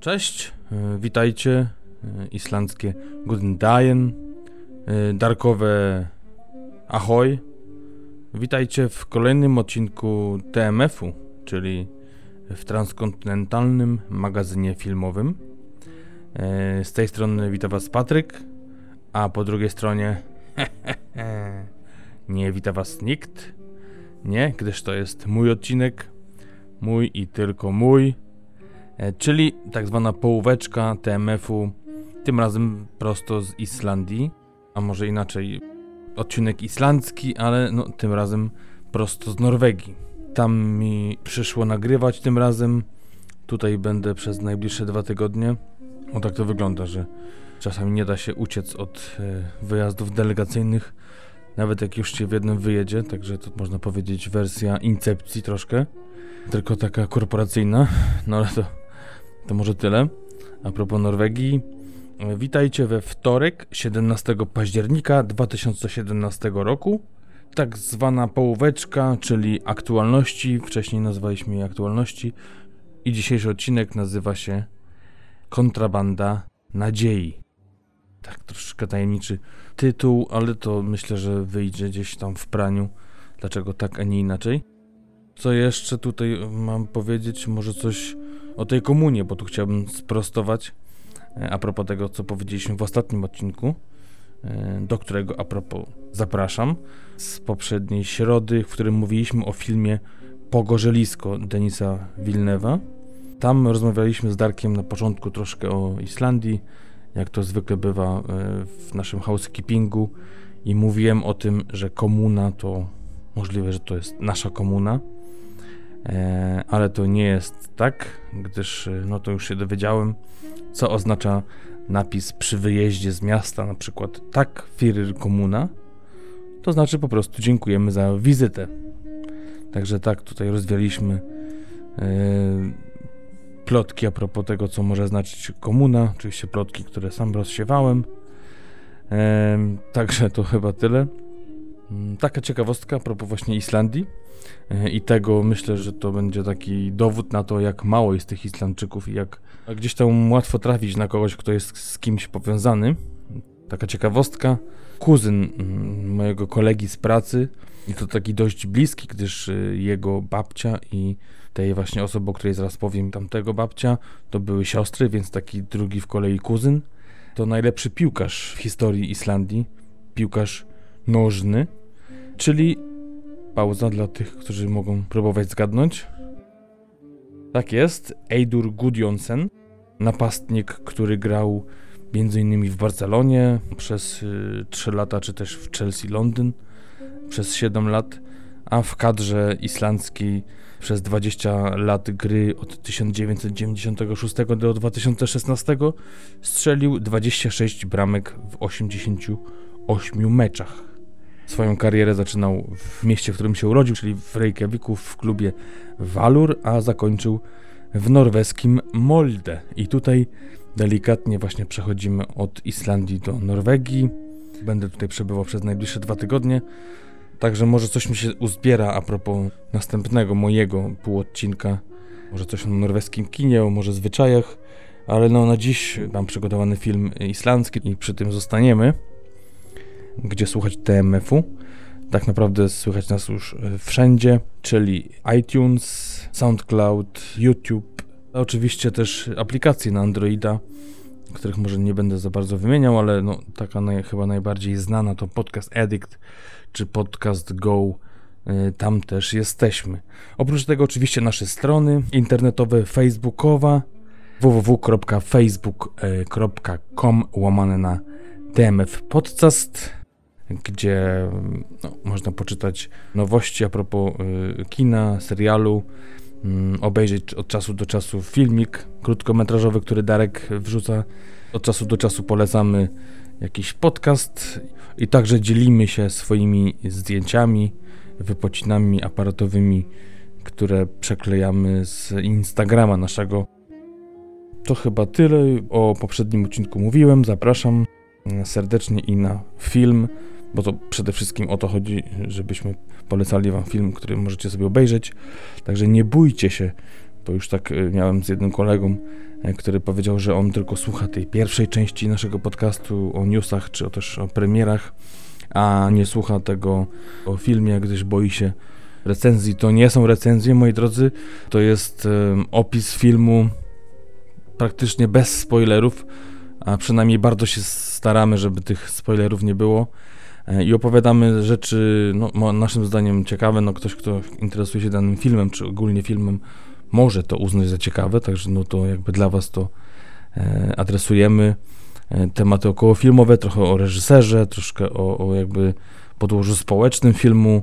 Cześć, e, witajcie. E, islandzkie Guten e, darkowe Ahoj. Witajcie w kolejnym odcinku TMF-u, czyli w transkontynentalnym magazynie filmowym. Z tej strony wita Was Patryk, a po drugiej stronie nie wita Was nikt. Nie, gdyż to jest mój odcinek, mój i tylko mój. E, czyli tak zwana połóweczka TMF-u, tym razem prosto z Islandii, a może inaczej, odcinek islandzki, ale no, tym razem prosto z Norwegii. Tam mi przyszło nagrywać tym razem, tutaj będę przez najbliższe dwa tygodnie. O tak to wygląda, że czasami nie da się uciec od e, wyjazdów delegacyjnych, nawet jak już się w jednym wyjedzie, także to można powiedzieć wersja incepcji troszkę, tylko taka korporacyjna, no ale to to może tyle. A propos Norwegii, witajcie we wtorek 17 października 2017 roku. Tak zwana połóweczka, czyli aktualności, wcześniej nazwaliśmy je aktualności i dzisiejszy odcinek nazywa się Kontrabanda Nadziei. Tak troszkę tajemniczy tytuł, ale to myślę, że wyjdzie gdzieś tam w praniu. Dlaczego tak, a nie inaczej? Co jeszcze tutaj mam powiedzieć? Może coś o tej komunie, bo tu chciałbym sprostować e, a propos tego, co powiedzieliśmy w ostatnim odcinku, e, do którego a propos zapraszam z poprzedniej środy, w którym mówiliśmy o filmie Pogorzelisko Denisa Wilnewa. Tam rozmawialiśmy z Darkiem na początku troszkę o Islandii, jak to zwykle bywa e, w naszym housekeepingu i mówiłem o tym, że komuna to możliwe, że to jest nasza komuna, ale to nie jest tak, gdyż e, no to już się dowiedziałem, co oznacza napis przy wyjeździe z miasta, na przykład tak Firyr Komuna, to znaczy po prostu dziękujemy za wizytę. Także tak, tutaj rozwialiśmy yy, plotki a propos tego, co może znaczyć komuna, oczywiście plotki, które sam rozsiewałem. Yy, także to chyba tyle. Yy, taka ciekawostka a propos właśnie Islandii. E, I tego myślę, że to będzie taki dowód na to, jak mało jest tych Islandczyków i jak gdzieś tam łatwo trafić na kogoś, kto jest z kimś powiązany. Taka ciekawostka. Kuzyn mm, mojego kolegi z pracy, i to taki dość bliski, gdyż y, jego babcia i tej właśnie osoby, o której zaraz powiem, tamtego babcia, to były siostry, więc taki drugi w kolei kuzyn. To najlepszy piłkarz w historii Islandii, piłkarz nożny, czyli pauza dla tych, którzy mogą próbować zgadnąć. Tak jest, Eidur Gudjonsen, napastnik, który grał m.in. w Barcelonie przez y, 3 lata, czy też w Chelsea Londyn przez 7 lat, a w kadrze islandzkiej przez 20 lat gry od 1996 do 2016 strzelił 26 bramek w 88 meczach. Swoją karierę zaczynał w mieście, w którym się urodził, czyli w Reykjaviku w klubie Valur, a zakończył w norweskim Molde. I tutaj delikatnie właśnie przechodzimy od Islandii do Norwegii. Będę tutaj przebywał przez najbliższe dwa tygodnie. Także może coś mi się uzbiera a propos następnego mojego półodcinka. Może coś o norweskim kinie, o może zwyczajach. Ale no na dziś mam przygotowany film islandzki i przy tym zostaniemy gdzie słuchać TMF-u. Tak naprawdę słychać nas już e, wszędzie, czyli iTunes, SoundCloud, YouTube, a oczywiście też aplikacje na Androida, których może nie będę za bardzo wymieniał, ale no, taka naj, chyba najbardziej znana to Podcast Addict czy Podcast Go. E, tam też jesteśmy. Oprócz tego oczywiście nasze strony internetowe, facebookowa www.facebook.com łamane na DMF Podcast gdzie no, można poczytać nowości a propos y, kina, serialu, y, obejrzeć od czasu do czasu filmik krótkometrażowy, który Darek wrzuca. Od czasu do czasu polecamy jakiś podcast i także dzielimy się swoimi zdjęciami, wypocinami aparatowymi, które przeklejamy z Instagrama naszego. To chyba tyle. O poprzednim odcinku mówiłem. Zapraszam serdecznie i na film bo to przede wszystkim o to chodzi, żebyśmy polecali Wam film, który możecie sobie obejrzeć. Także nie bójcie się bo już tak y, miałem z jednym kolegą, y, który powiedział, że on tylko słucha tej pierwszej części naszego podcastu o newsach, czy też o premierach, a nie słucha tego o filmie, gdyż boi się recenzji. To nie są recenzje, moi drodzy, to jest opis filmu praktycznie bez spoilerów, a przynajmniej bardzo się staramy, żeby tych spoilerów nie było. E, I opowiadamy rzeczy, no, naszym zdaniem ciekawe. No, ktoś, kto interesuje się danym filmem, czy ogólnie filmem, może to uznać za ciekawe, także no to jakby dla Was to e, adresujemy. E, tematy okołofilmowe, trochę o reżyserze, troszkę o, o jakby podłożu społecznym filmu,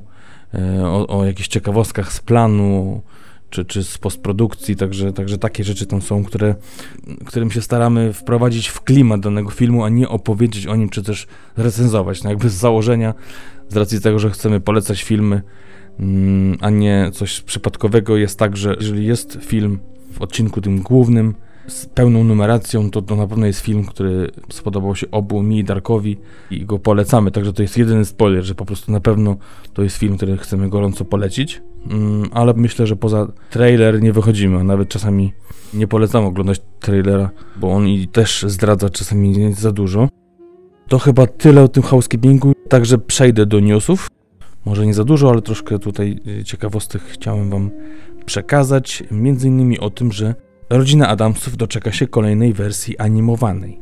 o, o jakichś ciekawostkach z planu, czy, czy z postprodukcji, także, także takie rzeczy tam są, które, którym się staramy wprowadzić w klimat danego filmu, a nie opowiedzieć o nim, czy też recenzować. No jakby z założenia, z racji tego, że chcemy polecać filmy, mm, a nie coś przypadkowego, jest tak, że jeżeli jest film w odcinku tym głównym, z pełną numeracją, to, to na pewno jest film, który spodobał się obu mi i Darkowi i go polecamy. Także to jest jedyny spoiler, że po prostu na pewno to jest film, który chcemy gorąco polecić. Mm, ale myślę, że poza trailer nie wychodzimy, a nawet czasami nie polecam oglądać trailera, bo on i też zdradza czasami za dużo. To chyba tyle o tym housekeepingu, także przejdę do newsów. Może nie za dużo, ale troszkę tutaj ciekawostek chciałem wam przekazać. Między innymi o tym, że rodzina Adamsów doczeka się kolejnej wersji animowanej.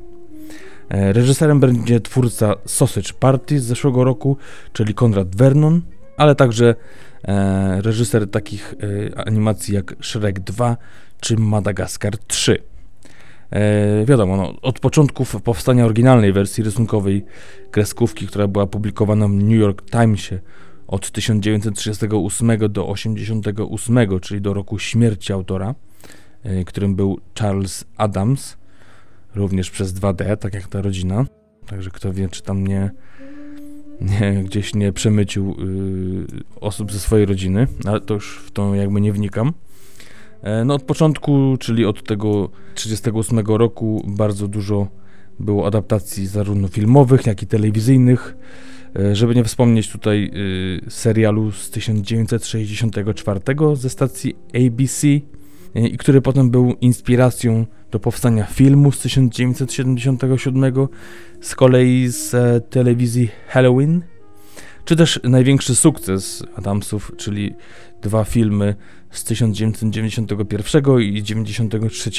E, reżyserem będzie twórca Sausage Party z zeszłego roku, czyli Konrad Vernon, ale także e, reżyser takich e, animacji jak Shrek 2 czy Madagaskar 3. E, wiadomo, no, od początków powstania oryginalnej wersji rysunkowej kreskówki, która była publikowana w New York Timesie od 1938 do 1988, czyli do roku śmierci autora, którym był Charles Adams, również przez 2D, tak jak ta rodzina. Także kto wie, czy tam nie nie, gdzieś nie przemycił y, osób ze swojej rodziny, ale to już w to jakby nie wnikam. E, no od początku, czyli od tego 38 roku bardzo dużo było adaptacji zarówno filmowych, jak i telewizyjnych. E, żeby nie wspomnieć tutaj y, serialu z 1964 ze stacji ABC, i który potem był inspiracją do powstania filmu z 1977, z kolei z e, telewizji Halloween, czy też największy sukces Adamsów, czyli dwa filmy z 1991 i 1993,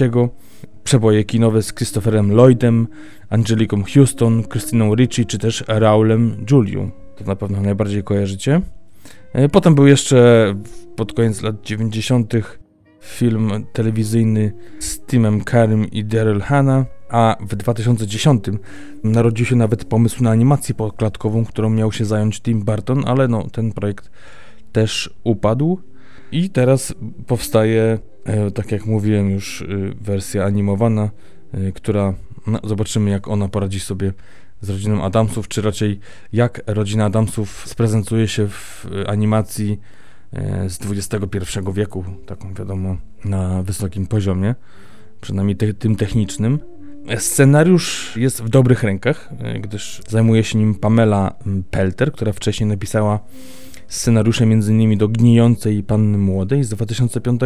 przeboje kinowe z Christopherem Lloydem, Angeliką Houston, Christiną Ricci, czy też Raulem Julią. To na pewno najbardziej kojarzycie. E, potem był jeszcze pod koniec lat 90 film telewizyjny z Timem Karim i Daryl Hannah, a w 2010 narodził się nawet pomysł na animację podkładkową, którą miał się zająć Tim Burton, ale no, ten projekt też upadł. I teraz powstaje, e, tak jak mówiłem już, e, wersja animowana, e, która no, zobaczymy jak ona poradzi sobie z rodziną Adamsów, czy raczej jak rodzina Adamsów sprezentuje się w animacji z XXI wieku, taką wiadomo, na wysokim poziomie, przynajmniej te, tym technicznym. Scenariusz jest w dobrych rękach, e, gdyż zajmuje się nim Pamela Pelter, która wcześniej napisała scenariusze m.in. do Gnijącej Panny Młodej z 2005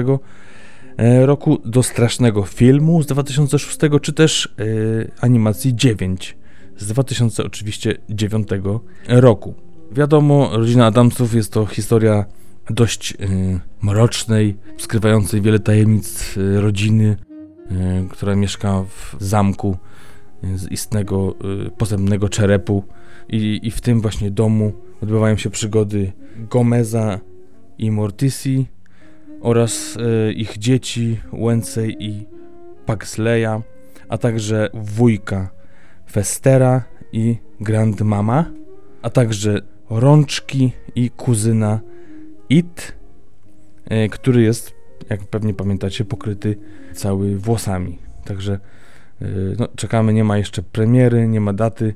e, roku, do Strasznego Filmu z 2006, czy też animacji 9 z 2009 roku. Wiadomo, rodzina Adamsów jest to historia dość y, mrocznej, skrywającej wiele tajemnic y, rodziny, y, która mieszka w zamku z istnego pozemnego czerepu. I, i w tym właśnie domu odbywają się przygody Gomeza i Mortisi oraz ich dzieci Wencey i Paxleya, a także wujka Festera i Grandmama, a także rączki i kuzyna It, e, który jest, jak pewnie pamiętacie, pokryty cały włosami. Także e, no, czekamy, nie ma jeszcze premiery, nie ma daty,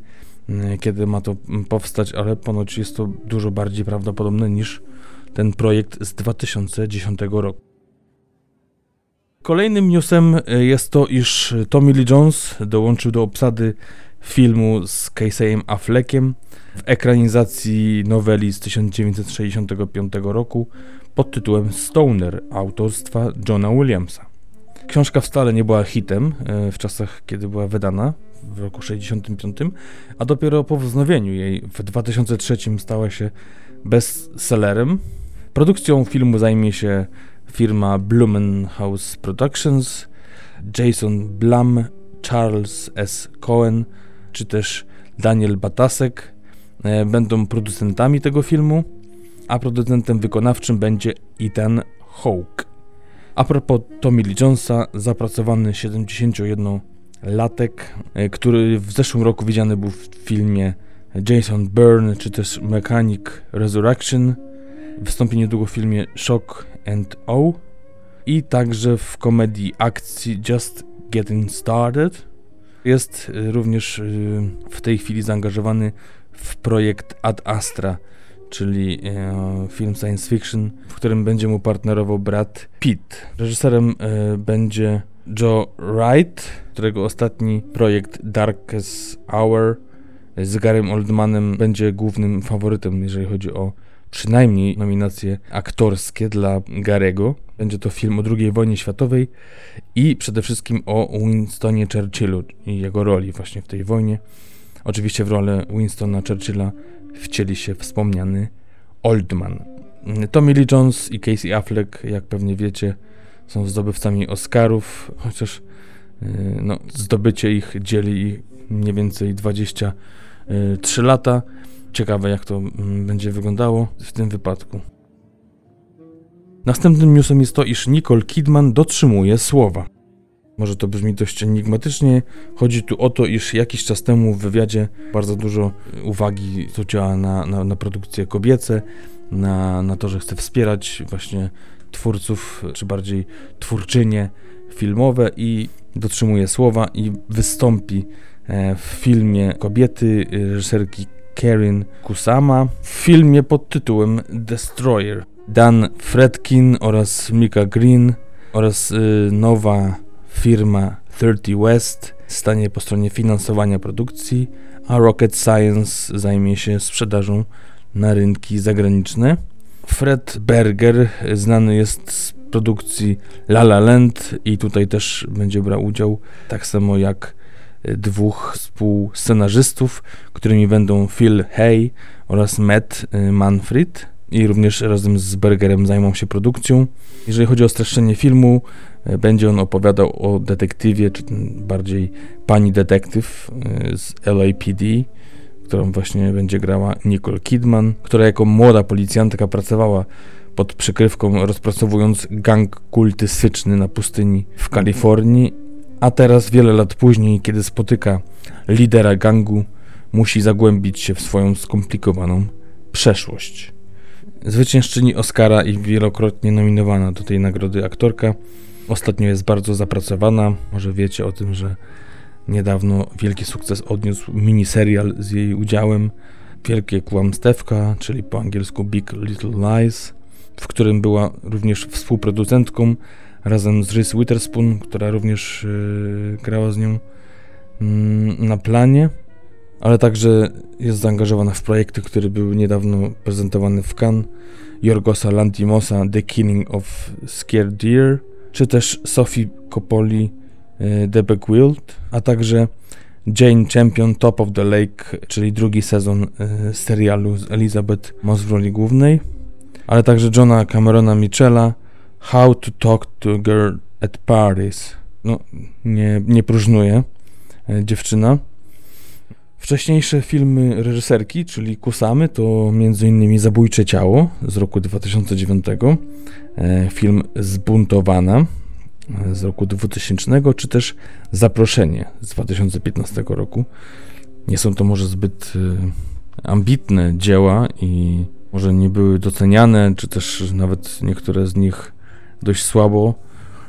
e, kiedy ma to powstać, ale ponoć jest to dużo bardziej prawdopodobne niż ten projekt z 2010 roku. Kolejnym newsem jest to, iż Tommy Lee Jones dołączył do obsady filmu z Casey'em Affleckiem w ekranizacji noweli z 1965 roku pod tytułem Stoner autorstwa Johna Williamsa. Książka wcale nie była hitem e, w czasach, kiedy była wydana w roku 65, a dopiero po wznowieniu jej w 2003 stała się bestsellerem. Produkcją filmu zajmie się firma Blumenhaus Productions, Jason Blum, Charles S. Cohen czy też Daniel Batasek e, będą producentami tego filmu, a producentem wykonawczym będzie Ethan Hawke. A propos Tommy Lee Jonesa, zapracowany 71-latek, e, który w zeszłym roku widziany był w filmie Jason Byrne czy też Mechanic Resurrection, wystąpi niedługo w filmie Shock and O i także w komedii akcji Just Getting Started. Jest y, również y, w tej chwili zaangażowany w projekt Ad Astra, czyli y, film science fiction, w którym będzie mu partnerował Brad Pitt. Reżyserem będzie Joe Wright, którego ostatni projekt Darkest Hour z Garym Oldmanem będzie głównym faworytem, jeżeli chodzi o przynajmniej nominacje aktorskie dla Garego. Będzie to film o II wojnie światowej i przede wszystkim o Winstonie Churchillu i jego roli właśnie w tej wojnie. Oczywiście w rolę Winstona Churchilla wcieli się wspomniany Oldman. Tommy Lee Jones i Casey Affleck, jak pewnie wiecie, są zdobywcami Oscarów, chociaż y, no, zdobycie ich dzieli mniej więcej 23 lata. Ciekawe, jak to mm, będzie wyglądało w tym wypadku. Następnym newsem jest to, iż Nicole Kidman dotrzymuje słowa. Może to brzmi dość enigmatycznie. Chodzi tu o to, iż jakiś czas temu w wywiadzie bardzo dużo uwagi zwróciła na, na, na produkcje kobiece, na, na to, że chce wspierać właśnie twórców, czy bardziej twórczynie filmowe i dotrzymuje słowa i wystąpi e, w filmie kobiety reżyserki Karen Kusama w filmie pod tytułem Destroyer. Dan Fredkin oraz Mika Green oraz y, nowa firma 30 West stanie po stronie finansowania produkcji, a Rocket Science zajmie się sprzedażą na rynki zagraniczne. Fred Berger znany jest z produkcji La La Land i tutaj też będzie brał udział, tak samo jak dwóch współscenarzystów, którymi będą Phil Hay oraz Matt y, Manfred i również razem z Bergerem zajmą się produkcją. Jeżeli chodzi o streszczenie filmu, y, będzie on opowiadał o detektywie, czy bardziej pani detektyw y, z LAPD, którą właśnie będzie grała Nicole Kidman, która jako młoda policjantka pracowała pod przykrywką rozpracowując gang kultystyczny na pustyni w Kalifornii a teraz, wiele lat później, kiedy spotyka lidera gangu, musi zagłębić się w swoją skomplikowaną przeszłość. Zwyciężczyni Oscara i wielokrotnie nominowana do tej nagrody aktorka. Ostatnio jest bardzo zapracowana. Może wiecie o tym, że niedawno wielki sukces odniósł miniserial z jej udziałem Wielkie Kłamstewka, czyli po angielsku Big Little Lies, w którym była również współproducentką razem z Reese Witherspoon, która również yy, grała z nią yy, na planie, ale także jest zaangażowana w projekty, które były niedawno prezentowane w Cannes, Jorgosa Lantimosa The Killing of Scared Deer, czy też Sophie Coppoli yy, The Wild, a także Jane Champion Top of the Lake, czyli drugi sezon y, serialu z Elizabeth Moss w roli głównej, ale także Johna Camerona Michela, How to Talk to Girl at Paris. No, nie, nie próżnuje e, dziewczyna. Wcześniejsze filmy reżyserki, czyli Kusamy, to m.in. Zabójcze Ciało z roku 2009, e, film Zbuntowana e, z roku 2000, czy też Zaproszenie z 2015 roku. Nie są to może zbyt ambitne dzieła i może nie były doceniane, czy też nawet niektóre z nich dość słabo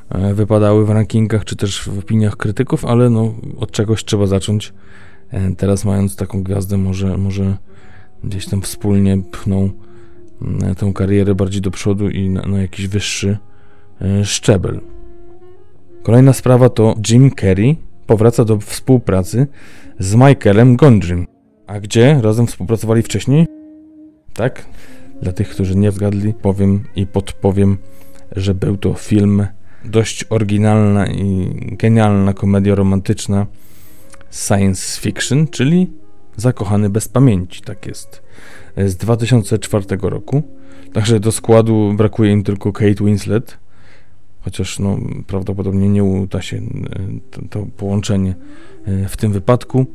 e, wypadały w rankingach czy też w opiniach krytyków, ale no, od czegoś trzeba zacząć. E, teraz mając taką gwiazdę, może, może gdzieś tam wspólnie pchną mm, tę karierę bardziej do przodu i na, na jakiś wyższy e, szczebel. Kolejna sprawa to Jim Carrey powraca do współpracy z Michaelem Gondrym. A gdzie razem współpracowali wcześniej? Tak? Dla tych, którzy nie zgadli, powiem i podpowiem, że był to film dość oryginalna i genialna komedia romantyczna science fiction, czyli Zakochany bez pamięci, tak jest, z 2004 roku. Także do składu brakuje im tylko Kate Winslet, chociaż no, prawdopodobnie nie uda się e, to, to połączenie e, w tym wypadku,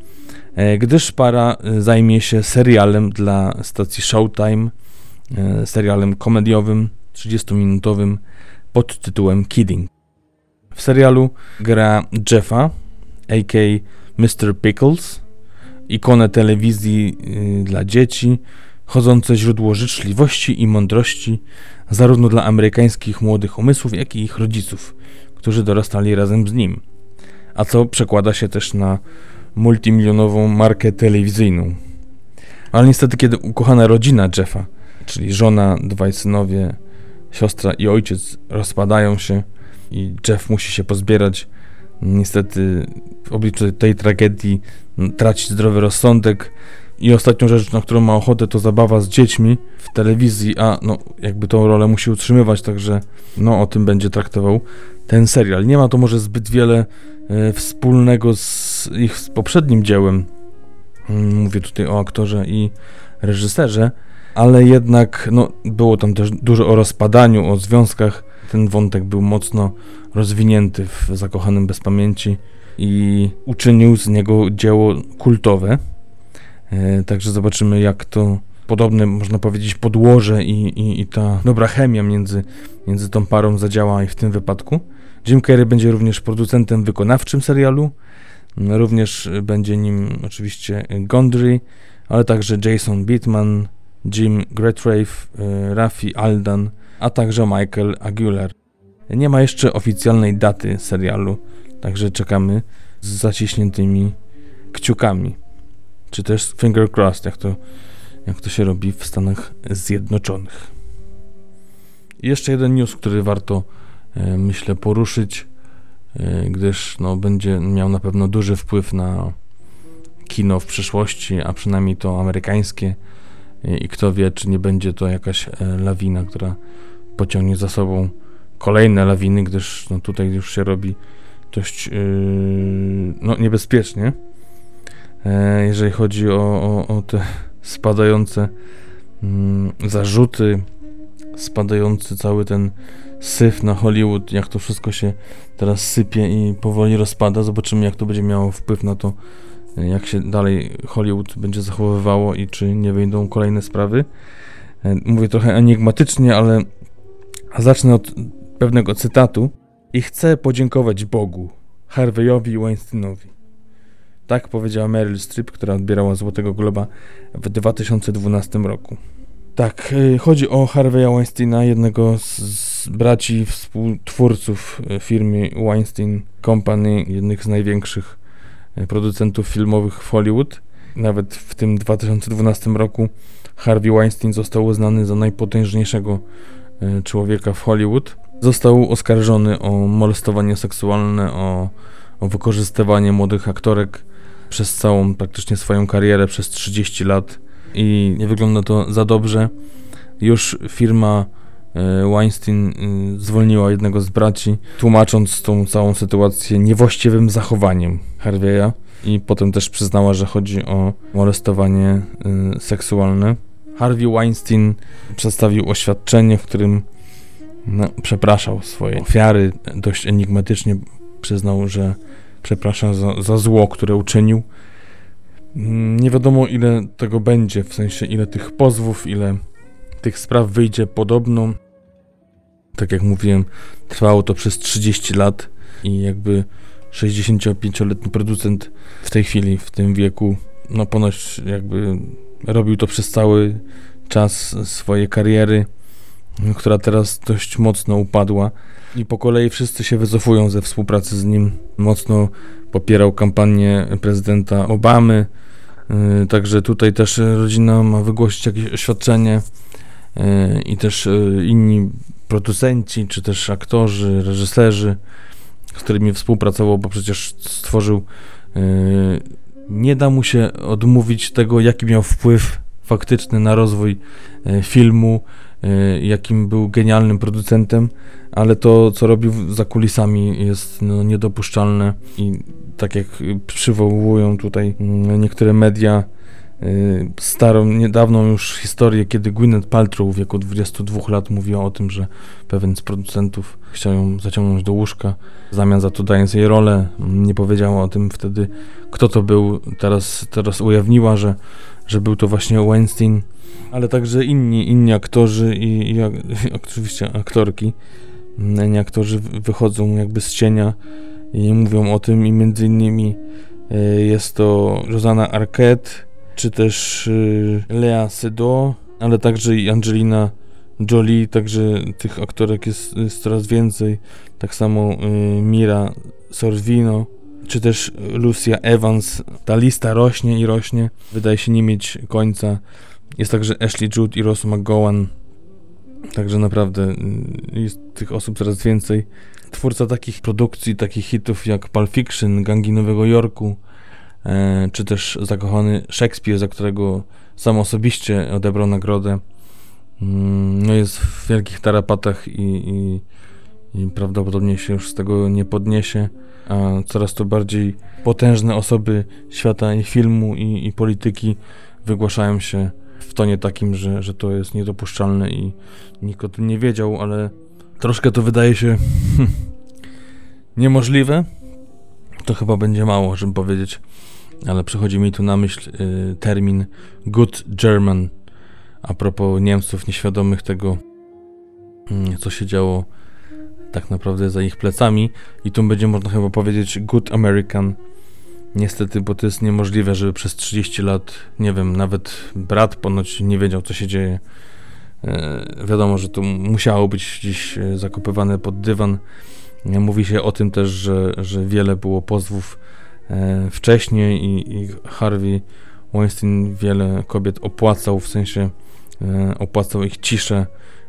e, gdyż para zajmie się serialem dla stacji Showtime, serialem komediowym, 30-minutowym pod tytułem Kidding. W serialu gra Jeffa, a.k. Mr. Pickles, ikonę telewizji y, dla dzieci, chodzące źródło życzliwości i mądrości zarówno dla amerykańskich młodych umysłów, jak i ich rodziców, którzy dorastali razem z nim. A co przekłada się też na multimilionową markę telewizyjną. Ale niestety, kiedy ukochana rodzina Jeffa, czyli żona, dwaj synowie, siostra i ojciec rozpadają się i Jeff musi się pozbierać, niestety w obliczu tej tragedii traci zdrowy rozsądek, i ostatnią rzecz, na którą ma ochotę, to zabawa z dziećmi w telewizji, a no jakby tą rolę musi utrzymywać, także no o tym będzie traktował ten serial. Nie ma to może zbyt wiele e, wspólnego z ich z poprzednim dziełem. Mm, mówię tutaj o aktorze i reżyserze, ale jednak no, było tam też dużo o rozpadaniu, o związkach. Ten wątek był mocno rozwinięty w Zakochanym Bez Pamięci i uczynił z niego dzieło kultowe. E, także zobaczymy, jak to podobne, można powiedzieć, podłoże i, i, i, ta dobra chemia między, między tą parą zadziała i w tym wypadku. Jim Carrey będzie również producentem wykonawczym serialu. Również będzie nim oczywiście Gondry, ale także Jason Bateman, Jim Gretrave, e, Rafi Aldan, a także Michael Aguilar. Nie ma jeszcze oficjalnej daty serialu, także czekamy z zaciśniętymi kciukami czy też finger crossed, jak to, jak to się robi w Stanach Zjednoczonych. I jeszcze jeden news, który warto, e, myślę, poruszyć, e, gdyż no, będzie miał na pewno duży wpływ na kino w przyszłości, a przynajmniej to amerykańskie. E, I kto wie, czy nie będzie to jakaś lawina, która pociągnie za sobą kolejne lawiny, gdyż no, tutaj już się robi dość yy, no, niebezpiecznie. E, jeżeli chodzi o, o, o te spadające mm, zarzuty, spadający cały ten syf na Hollywood, jak to wszystko się teraz sypie i powoli rozpada. Zobaczymy, jak to będzie miało wpływ na to, jak się dalej Hollywood będzie zachowywało i czy nie wyjdą kolejne sprawy. E, mówię trochę enigmatycznie, ale zacznę od pewnego cytatu. I chcę podziękować Bogu, Harveyowi Weinsteinowi tak powiedziała Meryl Streep, która odbierała Złotego Globa w 2012 roku. Tak, y, chodzi o Harvey'a Weinsteina, jednego z braci współtwórców y, firmy Weinstein Company, jednych z największych y, producentów filmowych w Hollywood. Nawet w tym 2012 roku Harvey Weinstein został uznany za najpotężniejszego człowieka w Hollywood. Został oskarżony o molestowanie seksualne, o, o wykorzystywanie młodych aktorek przez całą praktycznie swoją karierę, przez 30 lat i nie wygląda to za dobrze. Już firma e, Weinstein e, zwolniła jednego z braci, tłumacząc tą całą sytuację niewłaściwym zachowaniem Harvey'a i potem też przyznała, że chodzi o molestowanie seksualne. Harvey Weinstein przedstawił oświadczenie, w którym no, przepraszał swoje ofiary, dość enigmatycznie przyznał, że przepraszam za, za zło, które uczynił. Mm, nie wiadomo ile tego będzie, w sensie ile tych pozwów, ile tych spraw wyjdzie podobno. Tak jak mówiłem, trwało to przez 30 lat i jakby 65-letni producent w tej chwili, w tym wieku, no ponoć jakby robił to przez cały czas swojej kariery, która teraz dość mocno upadła. I po kolei wszyscy się wycofują ze współpracy z nim. Mocno popierał kampanię prezydenta Obamy, y, także tutaj też rodzina ma wygłosić jakieś oświadczenie. Y, i też y, inni producenci, czy też aktorzy, reżyserzy, z którymi współpracował, bo przecież stworzył nie da mu się odmówić tego, jaki miał wpływ faktyczny na rozwój e, filmu, e, jakim był genialnym producentem, ale to, co robił za kulisami jest no, niedopuszczalne i tak jak przywołują tutaj mm, niektóre media, starą, niedawną już historię, kiedy Gwyneth Paltrow w wieku 22 lat mówiła o tym, że pewien z producentów chciał ją zaciągnąć do łóżka, w zamian za to dając jej rolę. Nie powiedziała o tym wtedy, kto to był. Teraz, teraz ujawniła, że, że był to właśnie Weinstein, ale także inni, inni aktorzy i, i, i oczywiście aktorki. Inni aktorzy wychodzą jakby z cienia i mówią o tym i między innymi y, jest to Rosanna Arquette, czy też y, Lea Seydoux, ale także i Angelina Jolie, także tych aktorek jest, jest coraz więcej. Tak samo y, Mira Sorvino, czy też Lucia Evans. Ta lista rośnie i rośnie. Wydaje się nie mieć końca. Jest także Ashley Judd i Ross McGowan. Także naprawdę y, jest tych osób coraz więcej. Twórca takich produkcji, takich hitów jak Pulp Fiction, Gangi Nowego Jorku, czy też zakochany Szekspir, za którego sam osobiście odebrał nagrodę. Mm, no jest w wielkich tarapatach i, i, i prawdopodobnie się już z tego nie podniesie, a coraz to bardziej potężne osoby świata i filmu i, i polityki wygłaszają się w tonie takim, że, że to jest niedopuszczalne i nikt o tym nie wiedział, ale troszkę to wydaje się niemożliwe. To chyba będzie mało, żeby powiedzieć ale przychodzi mi tu na myśl y, termin good German a propos Niemców nieświadomych tego, y, co się działo tak naprawdę za ich plecami i tu będzie można chyba powiedzieć good American niestety, bo to jest niemożliwe, żeby przez 30 lat, nie wiem, nawet brat ponoć nie wiedział, co się dzieje. Y, wiadomo, że to musiało być gdzieś e, zakopywane pod dywan. Mówi się o tym też, że, że wiele było pozwów E, wcześniej i, i Harvey Weinstein wiele kobiet opłacał, w sensie e, opłacał ich ciszę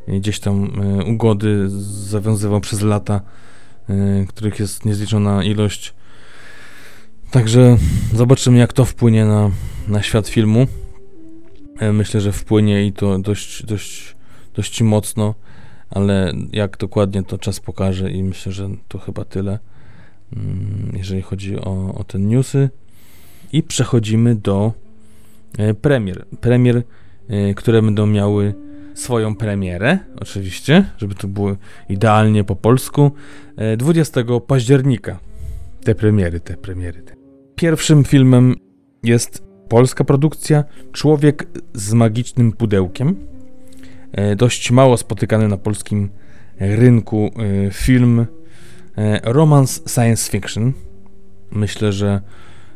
gdzieś tam e, ugody zawiązywał przez lata, których jest niezliczona ilość. Także zobaczymy, jak to wpłynie na, na świat filmu. Myślę, że wpłynie i to dość, dość, dość mocno, ale jak dokładnie to czas pokaże i myślę, że to chyba tyle. Mm, jeżeli chodzi o, o te newsy. I przechodzimy do e, premier. Premier, e, które będą miały swoją premierę, oczywiście, żeby to było idealnie po polsku, 20 e, października. Te premiery, te premiery. Te. Pierwszym filmem jest polska produkcja Człowiek z magicznym pudełkiem. Dość mało spotykany na polskim rynku film E, romans science fiction. Myślę, że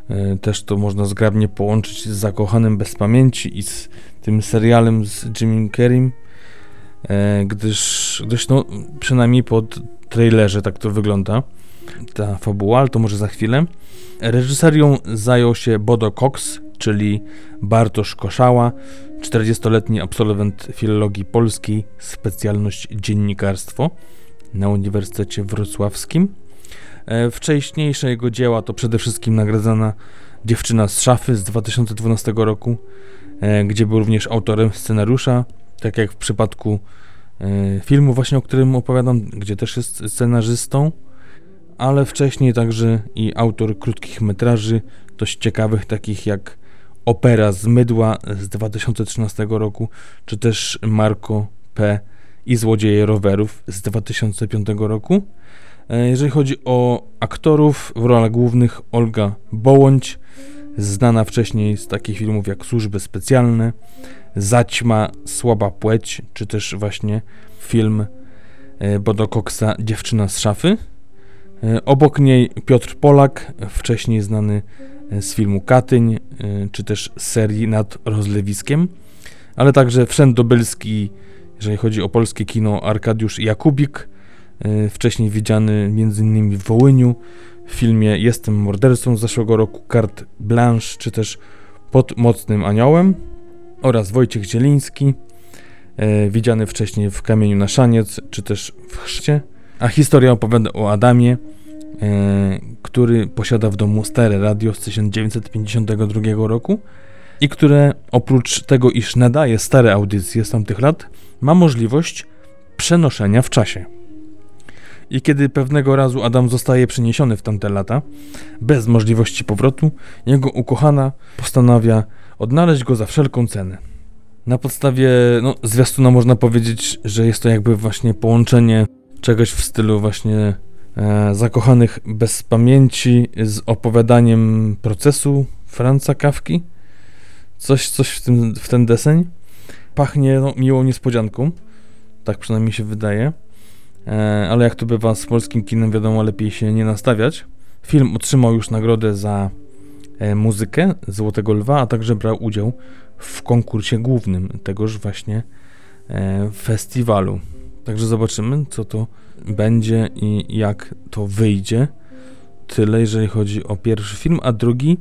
e, też to można zgrabnie połączyć z Zakochanym bez pamięci i z tym serialem z Jimmy Carrey, e, gdyż, gdyż no, przynajmniej po trailerze tak to wygląda. Ta fabuła, ale to może za chwilę. Reżyserią zajął się Bodo Cox, czyli Bartosz Koszała, 40-letni absolwent filologii polskiej, specjalność dziennikarstwo na Uniwersytecie Wrocławskim. E, wcześniejsze jego dzieła to przede wszystkim nagradzana Dziewczyna z szafy z 2012 roku, e, gdzie był również autorem scenariusza, tak jak w przypadku e, filmu właśnie, o którym opowiadam, gdzie też jest scenarzystą, ale wcześniej także i autor krótkich metraży, dość ciekawych, takich jak Opera z Mydła z 2013 roku, czy też Marco P i Złodzieje rowerów z 2005 roku. E, jeżeli chodzi o aktorów, w rolach głównych Olga Bołądź, znana wcześniej z takich filmów jak Służby Specjalne, Zaćma, Słaba Płeć, czy też właśnie film e, Bodo Coxa Dziewczyna z szafy. E, obok niej Piotr Polak, wcześniej znany z filmu Katyń, czy też serii Nad Rozlewiskiem, ale także Wszędobylski jeżeli chodzi o polskie kino, Arkadiusz Jakubik, e, wcześniej widziany m.in. w Wołyniu, w filmie Jestem mordercą z zeszłego roku, Kart Blanche, czy też Pod Mocnym Aniołem oraz Wojciech Zieliński, e, widziany wcześniej w Kamieniu na Szaniec, czy też w Chrzcie. A historia opowiada o Adamie, e, który posiada w domu stare radio z 1952 roku, i które oprócz tego, iż nadaje stare audycje z tamtych lat, ma możliwość przenoszenia w czasie. I kiedy pewnego razu Adam zostaje przeniesiony w tamte lata, bez możliwości powrotu, jego ukochana postanawia odnaleźć go za wszelką cenę. Na podstawie no, zwiastuna można powiedzieć, że jest to jakby właśnie połączenie czegoś w stylu właśnie e, zakochanych bez pamięci z opowiadaniem procesu Franca Kawki. Coś, coś w, tym, w ten deseń. Pachnie no, miłą niespodzianką. Tak przynajmniej się wydaje. E, ale jak to bywa z polskim kinem, wiadomo, lepiej się nie nastawiać. Film otrzymał już nagrodę za e, muzykę Złotego Lwa, a także brał udział w konkursie głównym tegoż właśnie e, festiwalu. Także zobaczymy, co to będzie i jak to wyjdzie. Tyle, jeżeli chodzi o pierwszy film, a drugi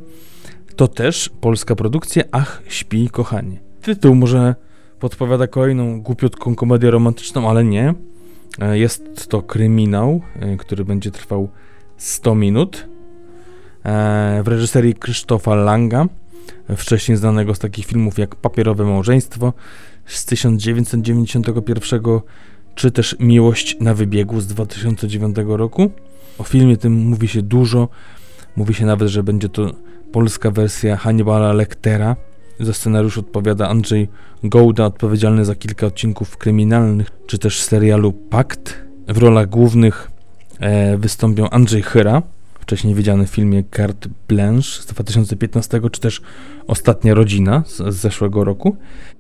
to też polska produkcja Ach, śpi kochanie. Tytuł może podpowiada kolejną głupiutką komedię romantyczną, ale nie. E, jest to kryminał, e, który będzie trwał 100 minut. E, w reżyserii Krzysztofa Langa, wcześniej znanego z takich filmów jak Papierowe Małżeństwo z 1991 czy też Miłość na wybiegu z 2009 roku. O filmie tym mówi się dużo. Mówi się nawet, że będzie to polska wersja Hannibala Lectera. Za scenariusz odpowiada Andrzej Gołda, odpowiedzialny za kilka odcinków kryminalnych, czy też serialu Pakt. W rolach głównych e, wystąpią Andrzej Chyra, wcześniej widziany w filmie Carte Blanche z 2015, czy też Ostatnia Rodzina z, z zeszłego roku.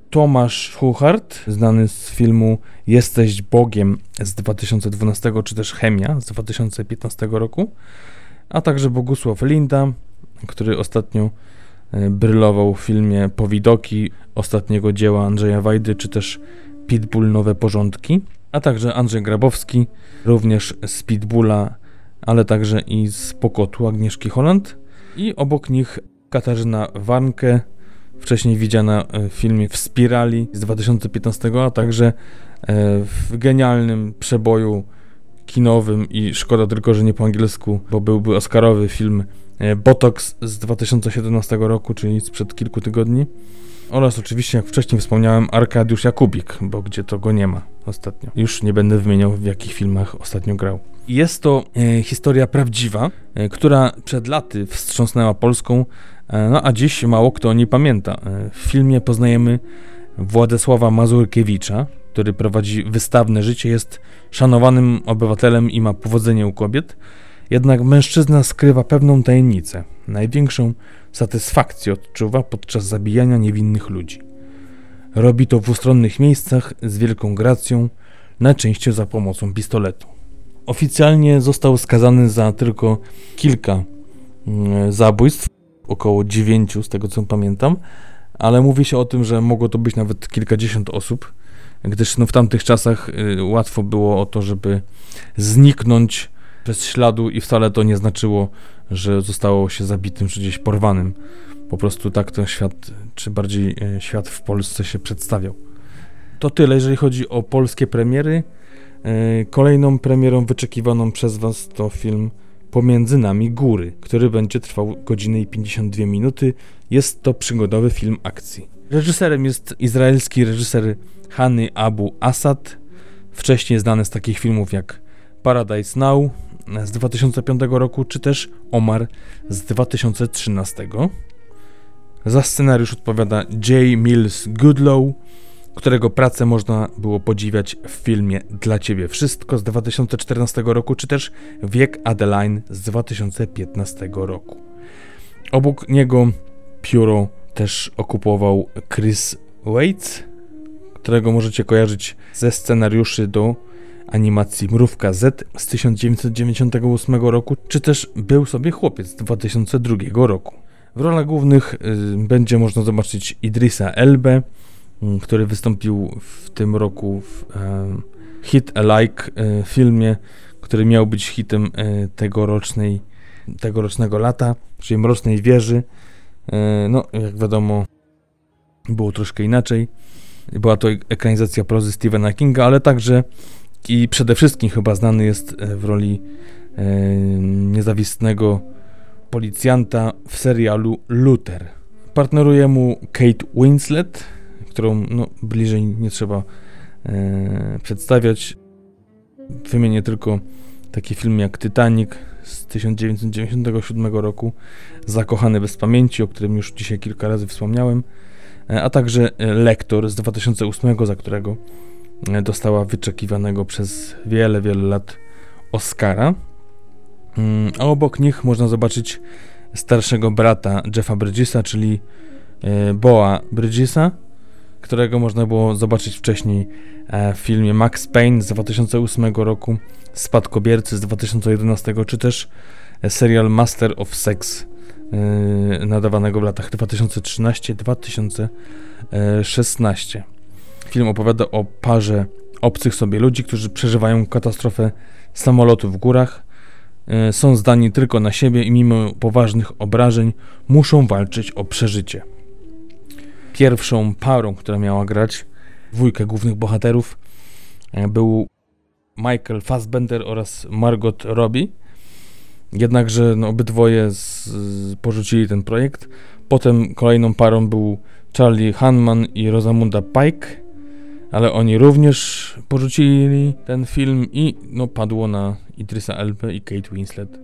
Tomasz Huchart, znany z filmu Jesteś Bogiem z 2012, czy też Chemia z 2015 roku, a także Bogusław Linda, który ostatnio brylował w filmie Powidoki ostatniego dzieła Andrzeja Wajdy, czy też Pitbull Nowe Porządki, a także Andrzej Grabowski, również z Pitbulla, ale także i z Pokotu Agnieszki Holland. I obok nich Katarzyna Warnke, wcześniej widziana e, w filmie W Spirali z 2015, a także e, w genialnym przeboju kinowym i szkoda tylko, że nie po angielsku, bo byłby Oscarowy film E, Botox z 2017 roku, czyli sprzed kilku tygodni. Oraz oczywiście, jak wcześniej wspomniałem, Arkadiusz Jakubik, bo gdzie to go nie ma ostatnio. Już nie będę wymieniał, w jakich filmach ostatnio grał. Jest to e, historia prawdziwa, e, która przed laty wstrząsnęła Polską, e, no a dziś mało kto o niej pamięta. E, w filmie poznajemy Władysława Mazurkiewicza, który prowadzi wystawne życie, jest szanowanym obywatelem i ma powodzenie u kobiet. Jednak mężczyzna skrywa pewną tajemnicę. Największą satysfakcję odczuwa podczas zabijania niewinnych ludzi. Robi to w ustronnych miejscach z wielką gracją, najczęściej za pomocą pistoletu. Oficjalnie został skazany za tylko kilka mm, zabójstw, około dziewięciu z tego co pamiętam, ale mówi się o tym, że mogło to być nawet kilkadziesiąt osób, gdyż no, w tamtych czasach y, łatwo było o to, żeby zniknąć bez śladu i wcale to nie znaczyło, że zostało się zabitym czy gdzieś porwanym. Po prostu tak ten świat, czy bardziej e, świat w Polsce się przedstawiał. To tyle, jeżeli chodzi o polskie premiery. E, kolejną premierą wyczekiwaną przez Was to film Pomiędzy nami góry, który będzie trwał godzinę i 52 minuty. Jest to przygodowy film akcji. Reżyserem jest izraelski reżyser Hani Abu Asad, wcześniej znany z takich filmów jak Paradise Now, z 2005 roku, czy też Omar z 2013. Za scenariusz odpowiada J. Mills Goodlow, którego pracę można było podziwiać w filmie Dla Ciebie Wszystko z 2014 roku, czy też Wiek Adeline z 2015 roku. Obok niego pióro też okupował Chris Waits, którego możecie kojarzyć ze scenariuszy do animacji Mrówka Z z 1998 roku, czy też Był sobie chłopiec z 2002 roku. W rolach głównych y, będzie można zobaczyć Idrisa Elbe, y, który wystąpił w tym roku w y, Hit Alike y, filmie, który miał być hitem y, tegorocznej, tegorocznego lata, czyli Mrocznej Wieży. Y, no, jak wiadomo, było troszkę inaczej. Była to ekranizacja prozy Stephena Kinga, ale także i przede wszystkim chyba znany jest e, w roli e, niezawistnego policjanta w serialu Luther. Partneruje mu Kate Winslet, którą no, bliżej nie trzeba e, przedstawiać. Wymienię tylko taki film jak Titanic z 1997 roku, Zakochany bez pamięci, o którym już dzisiaj kilka razy wspomniałem, e, a także Lektor z 2008, za którego e, dostała wyczekiwanego przez wiele, wiele lat Oscara. Mm, a obok nich można zobaczyć starszego brata Jeffa Bridgesa, czyli e, Boa Bridgesa, którego można było zobaczyć wcześniej w filmie Max Payne z 2008 roku, Spadkobiercy z 2011, czy też serial Master of Sex yy, nadawanego w latach 2013-2016. Film opowiada o parze obcych sobie ludzi, którzy przeżywają katastrofę samolotu w górach. Yy, są zdani tylko na siebie i mimo poważnych obrażeń muszą walczyć o przeżycie. Pierwszą parą, która miała grać dwójkę głównych bohaterów, był Michael Fassbender oraz Margot Robbie. Jednakże no, obydwoje z, z, porzucili ten projekt. Potem kolejną parą był Charlie Hanman i Rosamunda Pike, ale oni również porzucili ten film i no, padło na Idrisa Elbę i Kate Winslet.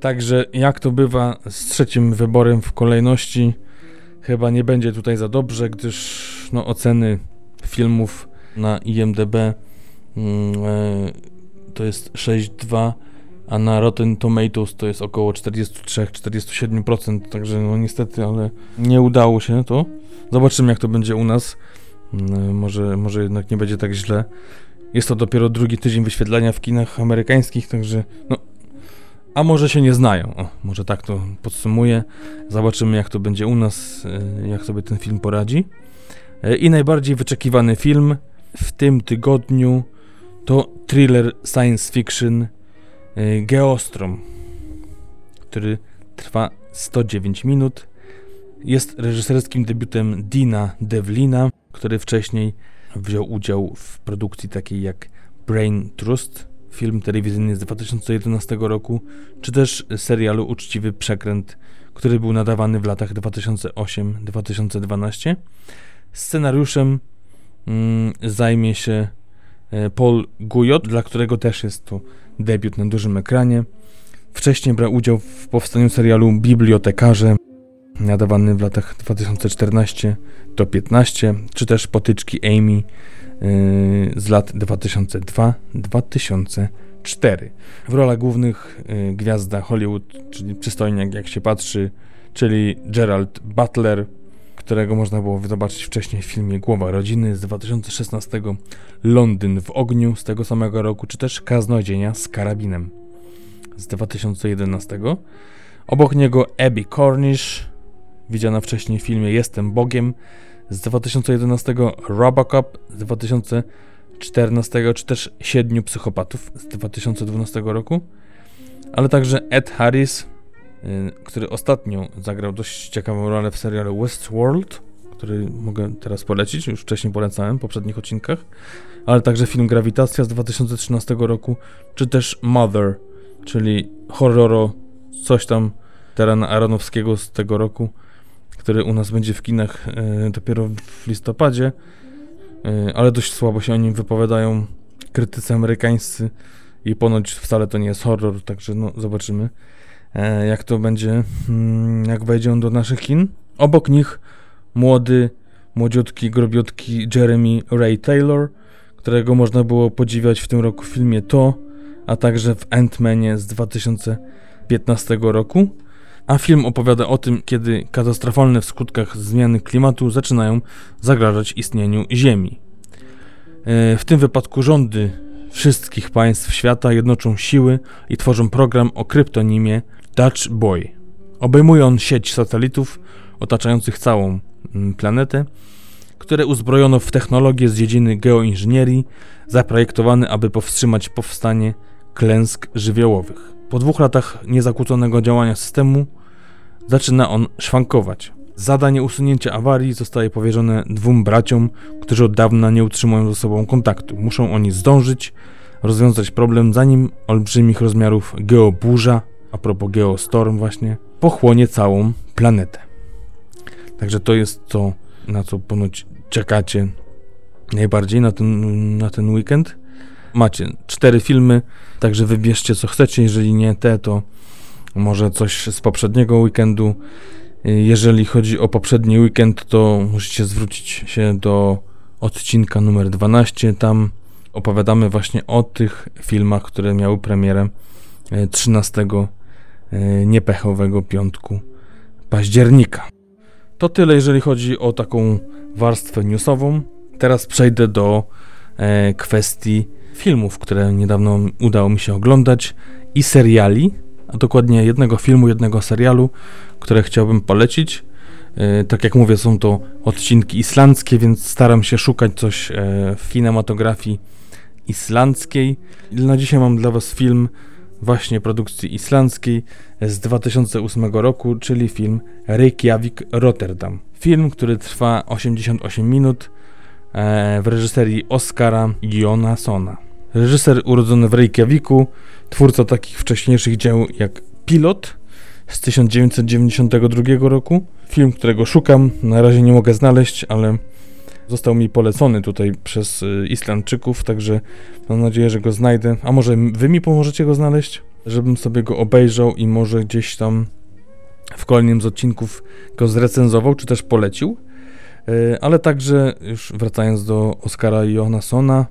Także jak to bywa z trzecim wyborem w kolejności, chyba nie będzie tutaj za dobrze, gdyż no, oceny filmów na IMDb to jest 6,2, a na Rotten Tomatoes to jest około 43-47%, także no niestety, ale nie udało się to. Zobaczymy jak to będzie u nas. Mm, e, może, może jednak nie będzie tak źle. Jest to dopiero drugi tydzień wyświetlania w kinach amerykańskich, także no, a może się nie znają. O, może tak to podsumuję. Zobaczymy jak to będzie u nas, e, jak sobie ten film poradzi. I najbardziej wyczekiwany film w tym tygodniu to thriller science fiction y, Geostrom, który trwa 109 minut. Jest reżyserskim debiutem Dina Devlina, który wcześniej wziął udział w produkcji takiej jak Brain Trust, film telewizyjny z 2011 roku, czy też serialu Uczciwy Przekręt, który był nadawany w latach 2008-2012. Scenariuszem mm, zajmie się Paul Guyot, dla którego też jest to debiut na dużym ekranie. Wcześniej brał udział w powstaniu serialu Bibliotekarze, nadawany w latach 2014 do 15, czy też Potyczki Amy yy, z lat 2002-2004. W rolach głównych yy, gwiazda Hollywood, czyli przystojniak jak się patrzy, czyli Gerald Butler, którego można było zobaczyć wcześniej w filmie Głowa Rodziny z 2016, Londyn w ogniu z tego samego roku, czy też Kaznodzienia z karabinem z 2011. Obok niego Abby Cornish, widziana wcześniej w filmie Jestem Bogiem z 2011, Robocop z 2014, czy też Siedmiu Psychopatów z 2012 roku, ale także Ed Harris który ostatnio zagrał dość ciekawą rolę w serialu Westworld, który mogę teraz polecić, już wcześniej polecałem w poprzednich odcinkach, ale także film Grawitacja z 2013 roku, czy też Mother, czyli horroro, coś tam Terana Aronowskiego z tego roku, który u nas będzie w kinach y, dopiero w listopadzie, y, ale dość słabo się o nim wypowiadają krytycy amerykańscy i ponoć wcale to nie jest horror, także no zobaczymy. E, jak to będzie, mm, jak wejdzie on do naszych kin. Obok nich młody, młodziutki, grobiutki Jeremy Ray Taylor, którego można było podziwiać w tym roku w filmie To, a także w Ant-Manie z 2015 roku. A film opowiada o tym, kiedy katastrofalne w skutkach zmiany klimatu zaczynają zagrażać istnieniu Ziemi. E, w tym wypadku rządy wszystkich państw świata jednoczą siły i tworzą program o kryptonimie Dutch Boy. Obejmuje on sieć satelitów otaczających całą mm, planetę, które uzbrojono w technologię z dziedziny geoinżynierii, zaprojektowany, aby powstrzymać powstanie klęsk żywiołowych. Po dwóch latach niezakłóconego działania systemu zaczyna on szwankować. Zadanie usunięcia awarii zostaje powierzone dwóm braciom, którzy od dawna nie utrzymują ze sobą kontaktu. Muszą oni zdążyć rozwiązać problem, zanim olbrzymich rozmiarów geoburza a propos Geostorm właśnie, pochłonie całą planetę. Także to jest to, na co ponoć czekacie najbardziej na ten, na ten weekend. Macie cztery filmy, także wybierzcie co chcecie. Jeżeli nie te, to może coś z poprzedniego weekendu. Jeżeli chodzi o poprzedni weekend, to musicie zwrócić się do odcinka numer 12. Tam opowiadamy właśnie o tych filmach, które miały premierę 13 e, niepechowego piątku października. To tyle, jeżeli chodzi o taką warstwę newsową. Teraz przejdę do e, kwestii filmów, które niedawno udało mi się oglądać i seriali, a dokładnie jednego filmu, jednego serialu, które chciałbym polecić. E, tak jak mówię, są to odcinki islandzkie, więc staram się szukać coś e, w kinematografii islandzkiej. Na dzisiaj mam dla Was film właśnie produkcji islandzkiej z 2008 roku, czyli film Reykjavik Rotterdam. Film, który trwa 88 minut e, w reżyserii Oskara Jonassona. Reżyser urodzony w Reykjaviku, twórca takich wcześniejszych dzieł jak Pilot z 1992 roku. Film, którego szukam, na razie nie mogę znaleźć, ale został mi polecony tutaj przez y, Islandczyków, także mam nadzieję, że go znajdę. A może wy mi pomożecie go znaleźć? Żebym sobie go obejrzał i może gdzieś tam w kolejnym z odcinków go zrecenzował, czy też polecił. Y, ale także, już wracając do Oscara Johanssona,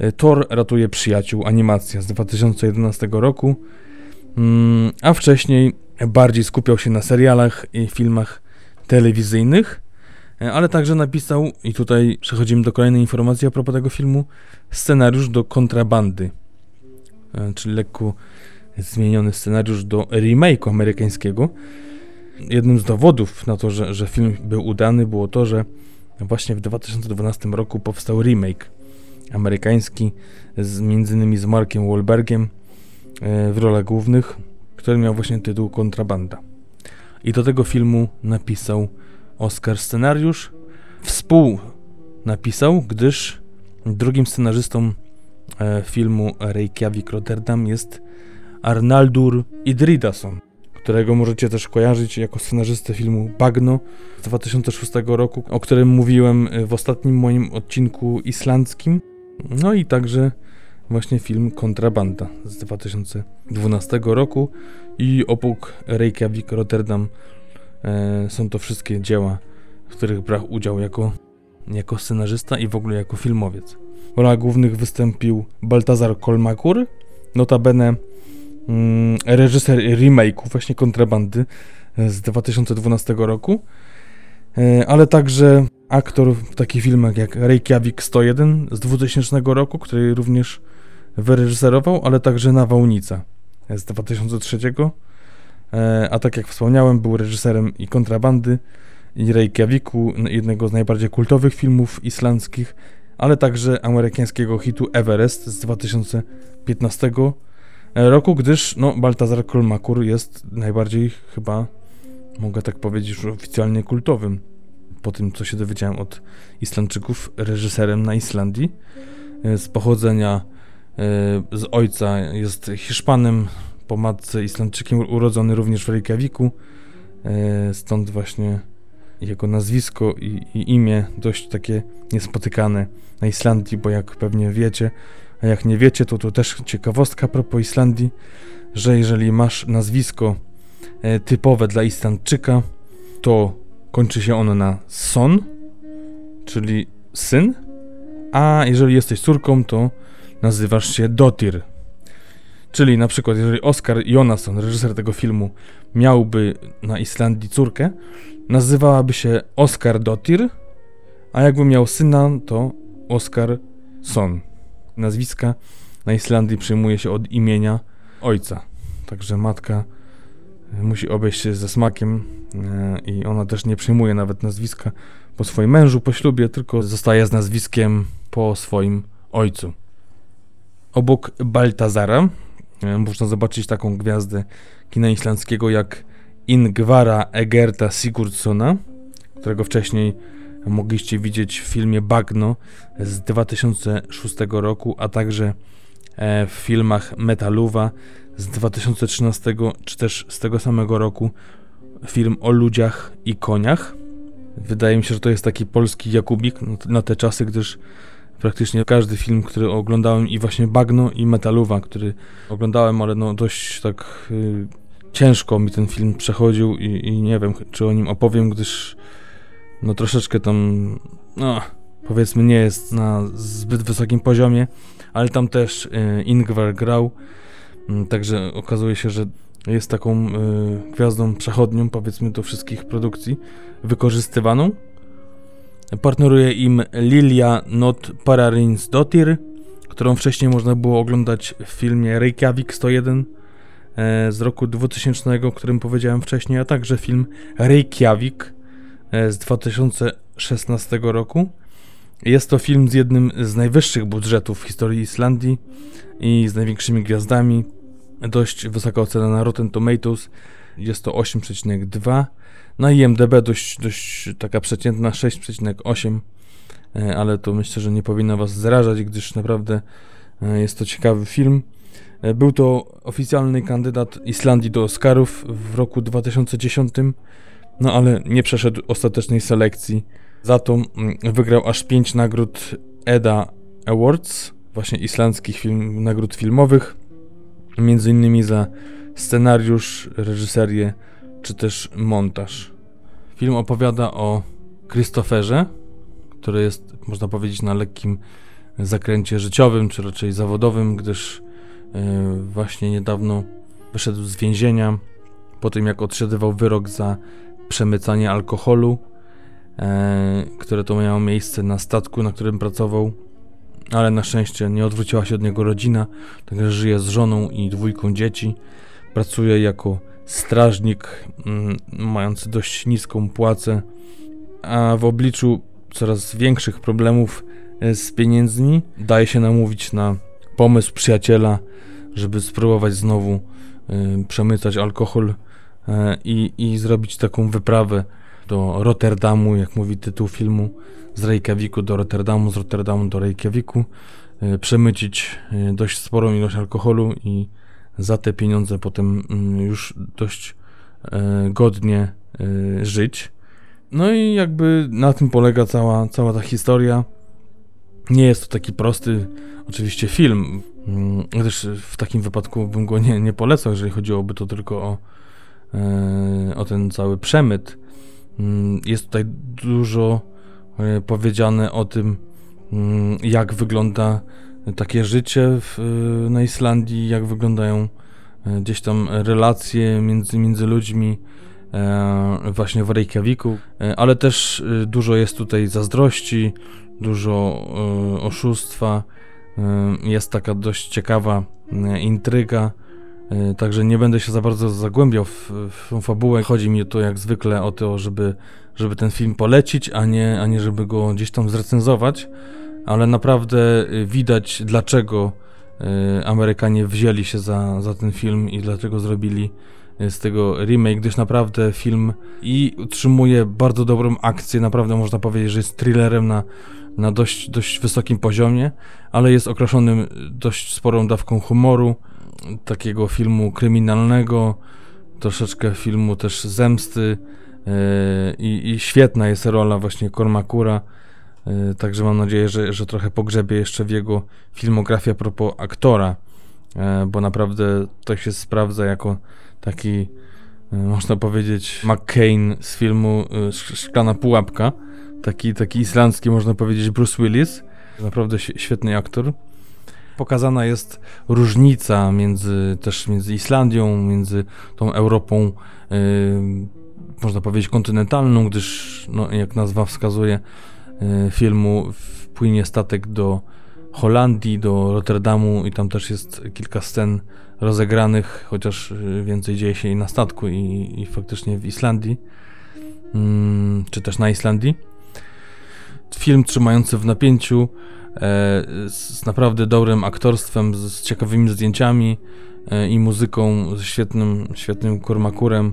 y, Thor ratuje przyjaciół, animacja z 2011 roku, mm, a wcześniej bardziej skupiał się na serialach i filmach telewizyjnych, ale także napisał, i tutaj przechodzimy do kolejnej informacji a propos tego filmu, scenariusz do kontrabandy, e, czyli lekko zmieniony scenariusz do remake'u amerykańskiego. Jednym z dowodów na to, że, że film był udany, było to, że właśnie w 2012 roku powstał remake amerykański, z, między innymi z Markiem Wahlbergiem e, w rolach głównych, który miał właśnie tytuł Kontrabanda. I do tego filmu napisał Oscar scenariusz. Współ napisał, gdyż drugim scenarzystą e, filmu Reykjavik Rotterdam jest Arnaldur Idridason, którego możecie też kojarzyć jako scenarzystę filmu Bagno z 2006 roku, o którym mówiłem w ostatnim moim odcinku islandzkim. No i także właśnie film Kontrabanda z 2012 roku i obok Reykjavik Rotterdam e, są to wszystkie dzieła, w których brał udział jako, jako scenarzysta i w ogóle jako filmowiec. W rolach głównych wystąpił Baltazar Kolmakur, notabene mm, reżyser remake'u właśnie Kontrabandy z 2012 roku, e, ale także aktor w takich filmach jak Reykjavik 101 z 2000 roku, który również wyreżyserował, ale także Nawałnica z 2003. E, a tak jak wspomniałem, był reżyserem i kontrabandy i Reykjaviku, jednego z najbardziej kultowych filmów islandzkich, ale także amerykańskiego hitu Everest z 2015 roku, gdyż no, Baltazar Kolmakur jest najbardziej chyba, mogę tak powiedzieć, oficjalnie kultowym, po tym co się dowiedziałem od Islandczyków, reżyserem na Islandii, e, z pochodzenia E, z ojca jest Hiszpanem, po matce Islandczykiem, urodzony również w Reykjaviku. E, stąd właśnie jego nazwisko i, i, imię dość takie niespotykane na Islandii, bo jak pewnie wiecie, a jak nie wiecie, to to też ciekawostka a propos Islandii, że jeżeli masz nazwisko e, typowe dla Islandczyka, to kończy się ono na son, czyli syn, a jeżeli jesteś córką, to nazywasz się Dotir. Czyli na przykład, jeżeli Oscar Jonasson, reżyser tego filmu, miałby na Islandii córkę, nazywałaby się Oscar Dotir, a jakby miał syna, to Oscar Son. Nazwiska na Islandii przyjmuje się od imienia ojca. Także matka e, musi obejść się ze smakiem e, i ona też nie przyjmuje nawet nazwiska po swoim mężu, po ślubie, tylko zostaje z nazwiskiem po swoim ojcu. Obok Baltazara można zobaczyć taką gwiazdę kina islandzkiego jak Ingvara Egerta Sigurdssona, którego wcześniej mogliście widzieć w filmie Bagno z 2006 roku, a także e, w filmach Metaluwa z 2013 czy też z tego samego roku film o ludziach i koniach. Wydaje mi się, że to jest taki polski Jakubik na te czasy, gdyż praktycznie każdy film, który oglądałem i właśnie Bagno i Metaluwa, który oglądałem, ale no dość tak y, ciężko mi ten film przechodził i, i, nie wiem, czy o nim opowiem, gdyż no troszeczkę tam, no powiedzmy nie jest na zbyt wysokim poziomie, ale tam też y, Ingvar grał, y, także okazuje się, że jest taką y, gwiazdą przechodnią, powiedzmy, do wszystkich produkcji wykorzystywaną. Partneruje im Lilia Not Pararinsdottir, którą wcześniej można było oglądać w filmie Reykjavik 101 e, z roku 2000, o którym powiedziałem wcześniej, a także film Reykjavik e, z 2016 roku. Jest to film z jednym z najwyższych budżetów w historii Islandii i z największymi gwiazdami. Dość wysoka ocena na Rotten Tomatoes. Jest to 8,2 na IMDB dość, dość taka przeciętna 6,8, e, ale to myślę, że nie powinna Was zrażać, gdyż naprawdę e, jest to ciekawy film. E, był to oficjalny kandydat Islandii do Oscarów w roku 2010, no ale nie przeszedł ostatecznej selekcji. Za to mm, wygrał aż 5 nagród EDA Awards, właśnie islandzkich film, nagród filmowych, między innymi za scenariusz, reżyserię czy też montaż. Film opowiada o Christopherze, który jest, można powiedzieć, na lekkim zakręcie życiowym, czy raczej zawodowym, gdyż yy, właśnie niedawno wyszedł z więzienia po tym, jak odsiadywał wyrok za przemycanie alkoholu, yy, które to miało miejsce na statku, na którym pracował, ale na szczęście nie odwróciła się od niego rodzina, także żyje z żoną i dwójką dzieci. Pracuje jako strażnik mm, mający dość niską płacę, a w obliczu coraz większych problemów e, z pieniędzmi daje się namówić na pomysł przyjaciela, żeby spróbować znowu y, przemycać alkohol y, i zrobić taką wyprawę do Rotterdamu, jak mówi tytuł filmu, z Reykjaviku do Rotterdamu, z Rotterdamu do Reykjaviku, przemycić dość sporą ilość alkoholu i za te pieniądze potem mm, już dość e, godnie e, żyć. No i jakby na tym polega cała, cała ta historia. Nie jest to taki prosty, oczywiście, film. Mm, też w takim wypadku bym go nie, nie polecał, jeżeli chodziłoby to tylko o, e, o ten cały przemyt. Mm, jest tutaj dużo powiedziane o tym, jak wygląda takie życie w, na Islandii, jak wyglądają e, gdzieś tam relacje między, między ludźmi e, właśnie w Reykjaviku, e, ale też dużo jest tutaj zazdrości, dużo oszustwa, jest taka dość ciekawa intryga, także nie będę się za bardzo zagłębiał w, w tą fabułę. Chodzi mi to jak zwykle o to, żeby, żeby ten film polecić, a nie, a nie żeby go gdzieś tam zrecenzować ale naprawdę y, widać dlaczego y, Amerykanie wzięli się za, za ten film i dlaczego zrobili y, z tego remake, gdyż naprawdę film i utrzymuje bardzo dobrą akcję, naprawdę można powiedzieć, że jest thrillerem na, na dość, dość wysokim poziomie, ale jest okraszonym dość sporą dawką humoru, takiego filmu kryminalnego, troszeczkę filmu też zemsty yy, i, świetna jest rola właśnie Cormacura, E, także mam nadzieję, że, że trochę pogrzebie jeszcze w jego filmografii a propos aktora, e, bo naprawdę to się sprawdza jako taki, e, można powiedzieć, McCain z filmu Szklana Pułapka. Taki, taki islandzki, można powiedzieć, Bruce Willis. Naprawdę świetny aktor. Pokazana jest różnica między też między Islandią, między tą Europą, yy, można powiedzieć, kontynentalną, gdyż, no, jak nazwa wskazuje, E, filmu wpłynie statek do Holandii, do Rotterdamu i tam też jest kilka scen rozegranych, chociaż e, więcej dzieje się i na statku i, i faktycznie w Islandii, mm, czy też na Islandii. Film trzymający w napięciu, e, z naprawdę dobrym aktorstwem, z, ciekawymi zdjęciami e, i muzyką, ze świetnym, świetnym kurmakurem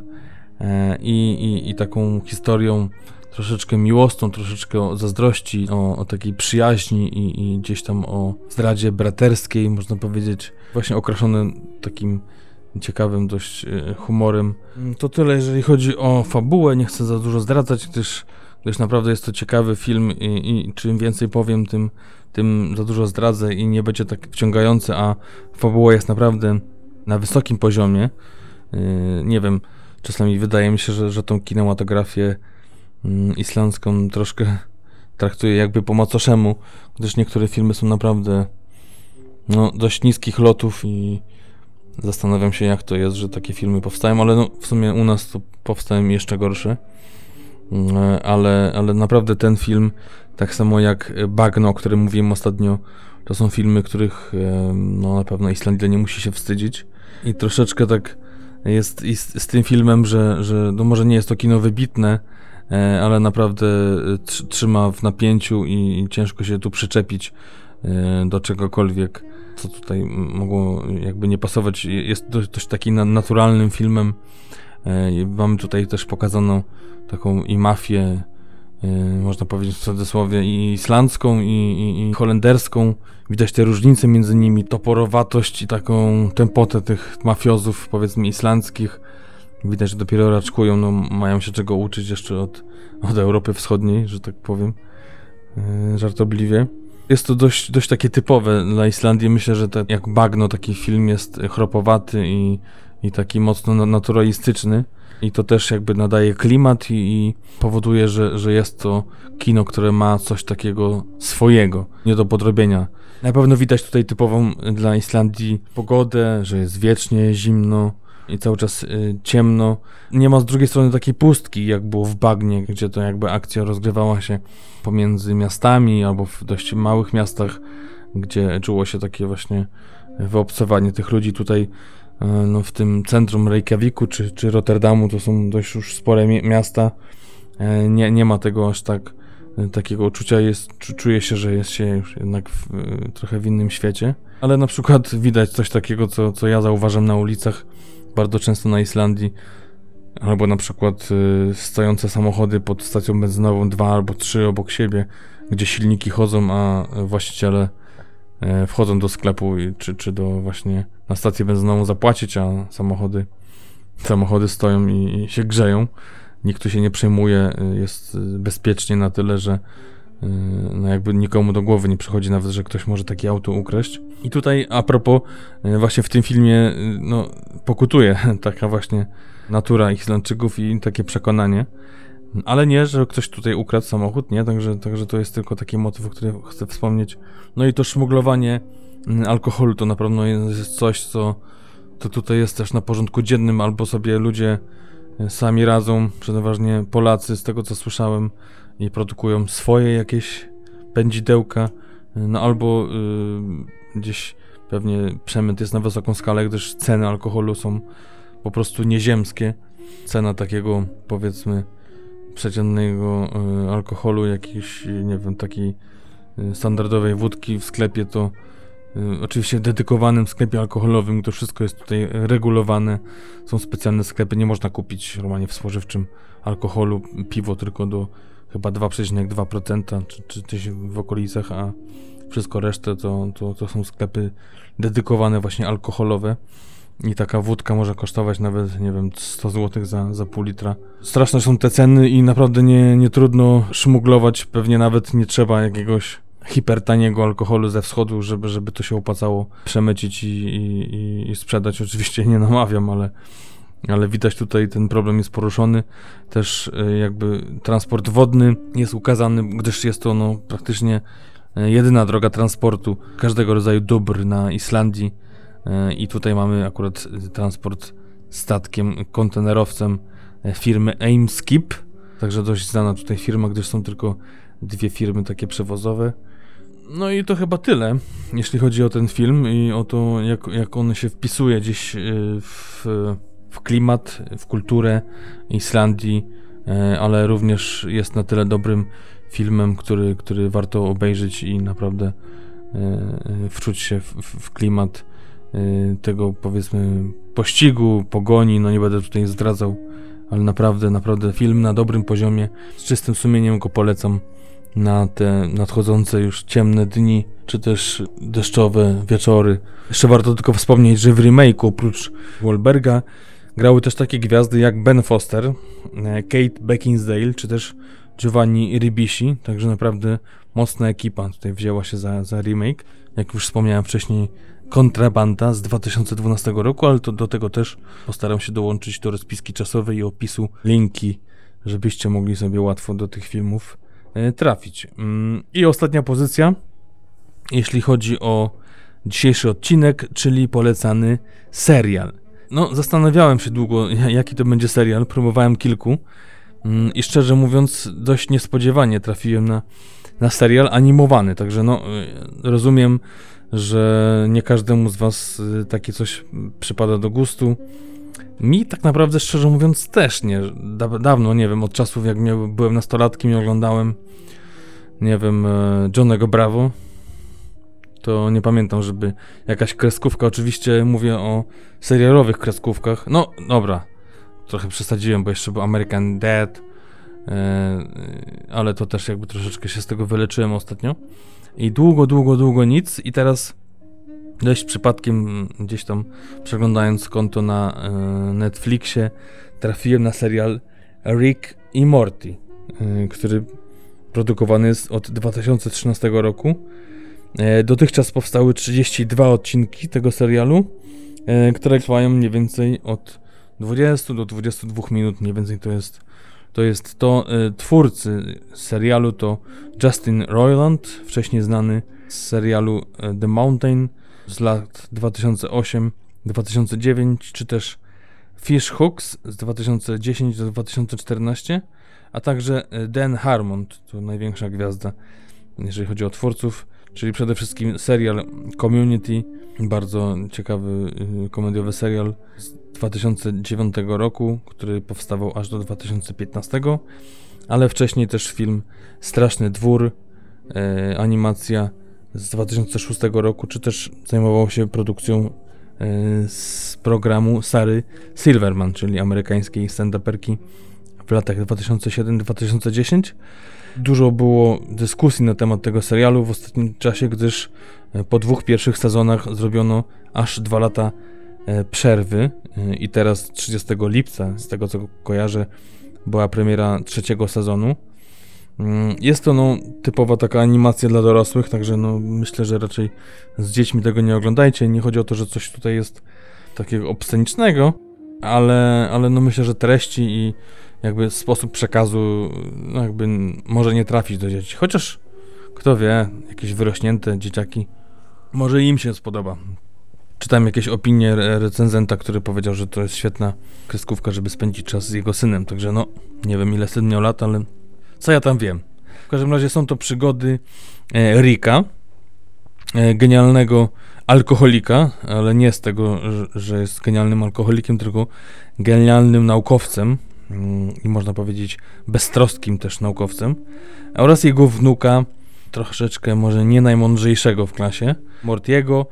e, i, i, i taką historią troszeczkę miłosną, troszeczkę zazdrości, o, o takiej przyjaźni i, i, gdzieś tam o zdradzie braterskiej, można powiedzieć, właśnie okraszone takim ciekawym dość e, humorem. To tyle, jeżeli chodzi o fabułę, nie chcę za dużo zdradzać, gdyż gdyż naprawdę jest to ciekawy film i, i czym więcej powiem, tym, tym za dużo zdradzę i nie będzie tak wciągający, a fabuła jest naprawdę na wysokim poziomie. Yy, nie wiem, czasami wydaje mi się, że, że tą kinematografię islandzką troszkę traktuję jakby po macoszemu, gdyż niektóre filmy są naprawdę no, dość niskich lotów i zastanawiam się jak to jest, że takie filmy powstają, ale no, w sumie u nas to powstają jeszcze gorsze. Yy, ale, ale naprawdę ten film, tak samo jak Bagno, o którym mówiłem ostatnio, to są filmy, których no, na pewno Islandia nie musi się wstydzić. I troszeczkę tak jest, jest z tym filmem, że, że no może nie jest to kino wybitne, ale naprawdę e, trzyma w napięciu i, ciężko się tu przyczepić e, do czegokolwiek, co tutaj mogło jakby nie pasować. Jest dość, dość taki naturalnym filmem. Mamy tutaj też pokazaną taką i mafię, można powiedzieć w cudzysłowie, i islandzką, i, i, i, holenderską. Widać te różnice między nimi, toporowatość i taką tempotę tych mafiozów, powiedzmy, islandzkich. Widać, że dopiero raczkują, no mają się czego uczyć jeszcze od, od Europy Wschodniej, że tak powiem, yy, żartobliwie. Jest to dość, dość takie typowe dla Islandii. Myślę, że te, jak bagno taki film jest chropowaty i, i taki mocno naturalistyczny i to też jakby nadaje klimat i, i, powoduje, że, że jest to kino, które ma coś takiego swojego, nie do podrobienia. Na pewno widać tutaj typową dla Islandii pogodę, że jest wiecznie zimno i cały czas y, ciemno. Nie ma z drugiej strony takiej pustki, jak było w Bagnie, gdzie to jakby akcja rozgrywała się pomiędzy miastami albo w dość małych miastach, gdzie czuło się takie właśnie wyobcowanie tych ludzi. Tutaj E, no, w tym centrum Reykjaviku czy, czy Rotterdamu, to są dość już spore miasta, e, nie, nie ma tego aż tak e, takiego uczucia, jest, czuje się, że jest się już jednak w, trochę w innym świecie. Ale na przykład widać coś takiego, co, co ja zauważam na ulicach bardzo często na Islandii, albo na przykład y, stojące samochody pod stacją benzynową, dwa albo trzy obok siebie, gdzie silniki chodzą, a właściciele E, wchodzą do sklepu czy, czy do właśnie na stację benzynową zapłacić, a samochody, samochody stoją i, i się grzeją. Nikt tu się nie przejmuje, e, jest bezpiecznie na tyle, że no jakby nikomu do głowy nie przychodzi nawet, że ktoś może takie auto ukraść. I tutaj a propos, właśnie w tym filmie no, pokutuje taka właśnie natura Islandczyków i takie przekonanie, ale nie, że ktoś tutaj ukradł samochód, nie? Także, także to jest tylko taki motyw, o którym chcę wspomnieć. No i to szmuglowanie alkoholu to na pewno jest coś, co to tutaj jest też na porządku dziennym, albo sobie ludzie sami radzą, przeważnie Polacy, z tego co słyszałem, i produkują swoje jakieś pędzidełka, no albo yy, gdzieś pewnie przemyt jest na wysoką skalę, gdyż ceny alkoholu są po prostu nieziemskie. Cena takiego, powiedzmy, przeciętnego y, alkoholu, jakiejś, nie wiem, takiej y, standardowej wódki w sklepie, to y, oczywiście w dedykowanym sklepie alkoholowym, to wszystko jest tutaj regulowane. Są specjalne sklepy, nie można kupić normalnie w spożywczym alkoholu, piwo tylko do chyba 2,2% czy, czy coś w okolicach, a wszystko resztę to, to, to są sklepy dedykowane właśnie alkoholowe. I taka wódka może kosztować nawet, nie wiem, 100 zł za, za pół litra. Straszne są te ceny i naprawdę nie, nie trudno szmuglować. Pewnie nawet nie trzeba jakiegoś hipertaniego alkoholu ze wschodu, żeby, żeby to się opłacało przemycić i, i, i sprzedać. Oczywiście nie namawiam, ale, ale widać tutaj ten problem jest poruszony. Też e, jakby transport wodny jest ukazany, gdyż jest to no, praktycznie e, jedyna droga transportu każdego rodzaju dóbr na Islandii E, I tutaj mamy akurat transport statkiem, kontenerowcem firmy Aimskip. Także dość znana tutaj firma, gdyż są tylko dwie firmy takie przewozowe. No i to chyba tyle, jeśli chodzi o ten film i o to, jak, jak on się wpisuje gdzieś e, w, w klimat, w kulturę Islandii, ale również jest na tyle dobrym filmem, który, który warto obejrzeć i naprawdę wczuć się w, w klimat Y, tego powiedzmy pościgu, pogoni, no nie będę tutaj zdradzał, ale naprawdę, naprawdę film na dobrym poziomie, z czystym sumieniem go polecam na te nadchodzące już ciemne dni, czy też deszczowe wieczory. Jeszcze warto tylko wspomnieć, że w remake'u oprócz Wahlberga grały też takie gwiazdy jak Ben Foster, e, Kate Beckinsale, czy też Giovanni Ribisi, także naprawdę mocna ekipa tutaj wzięła się za, za remake. Jak już wspomniałem wcześniej, Kontrabanda z 2012 roku, ale to do tego też postaram się dołączyć do rozpiski czasowej i opisu linki, żebyście mogli sobie łatwo do tych filmów trafić. Mm, I ostatnia pozycja, jeśli chodzi o dzisiejszy odcinek, czyli polecany serial. No, zastanawiałem się długo, jaki to będzie serial, próbowałem kilku mm, i szczerze mówiąc, dość niespodziewanie trafiłem na, na serial animowany, także no, y, rozumiem, że nie każdemu z Was y, takie coś przypada do gustu. Mi tak naprawdę, szczerze mówiąc, też nie. Da dawno, nie wiem, od czasów jak byłem nastolatkiem i oglądałem, nie wiem, e, Johnego Bravo, to nie pamiętam, żeby jakaś kreskówka, oczywiście mówię o serialowych kreskówkach. No, dobra, trochę przesadziłem, bo jeszcze był American Dad, e, ale to też jakby troszeczkę się z tego wyleczyłem ostatnio. I długo, długo, długo nic i teraz dość przypadkiem gdzieś tam przeglądając konto na e, Netflixie trafiłem na serial Rick i Morty, e, który produkowany jest od 2013 roku. E, dotychczas powstały 32 odcinki tego serialu, które trwają mniej więcej od 20 do 22 minut, mniej więcej to jest to jest to twórcy serialu to Justin Roiland, wcześniej znany z serialu The Mountain z lat 2008-2009, czy też Fish Hooks z 2010 do 2014, a także y, Dan Harmon, to największa gwiazda, jeżeli chodzi o twórców, czyli przede wszystkim serial Community, bardzo ciekawy komediowy serial z 2009 roku, który powstawał aż do 2015, ale wcześniej też film Straszny Dwór, e, animacja z 2006 roku, czy też zajmował się produkcją e, z programu Sary Silverman, czyli amerykańskiej stand-uperki w latach 2007-2010. Dużo było dyskusji na temat tego serialu w ostatnim czasie, gdyż e, po dwóch pierwszych sezonach zrobiono aż dwa lata E, przerwy i teraz 30 lipca, z tego co kojarzę, była premiera trzeciego sezonu. Mm, jest to no, typowa taka animacja dla dorosłych, także no, myślę, że raczej z dziećmi tego nie oglądajcie. Nie chodzi o to, że coś tutaj jest takiego obscenicznego, ale, ale no myślę, że treści i jakby sposób przekazu no jakby może nie trafić do dzieci. Chociaż kto wie, jakieś wyrośnięte dzieciaki, może im się spodoba. Czytałem jakieś opinie recenzenta, który powiedział, że to jest świetna kreskówka, żeby spędzić czas z jego synem. Także no, nie wiem ile syn miał lat, ale co ja tam wiem. W każdym razie są to przygody e, Rika, e, genialnego alkoholika, ale nie z tego, że, jest genialnym alkoholikiem, tylko genialnym naukowcem mm, i można powiedzieć beztroskim też naukowcem, oraz jego wnuka, troszeczkę może nie najmądrzejszego w klasie, Mortiego,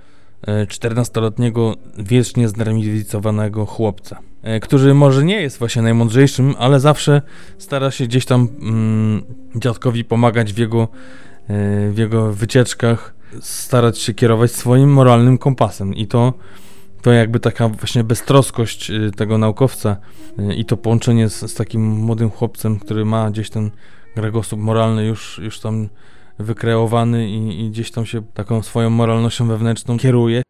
14-letniego, wiecznie znerwicowanego chłopca, e, który może nie jest właśnie najmądrzejszym, ale zawsze stara się gdzieś tam mm, dziadkowi pomagać w jego, e, w jego wycieczkach, starać się kierować swoim moralnym kompasem. I to to jakby taka właśnie beztroskość e, tego naukowca i to połączenie z, z takim młodym chłopcem, który ma gdzieś ten kręgosłup moralny już, już tam wykreowany i, i gdzieś tam się taką swoją moralnością wewnętrzną kieruje.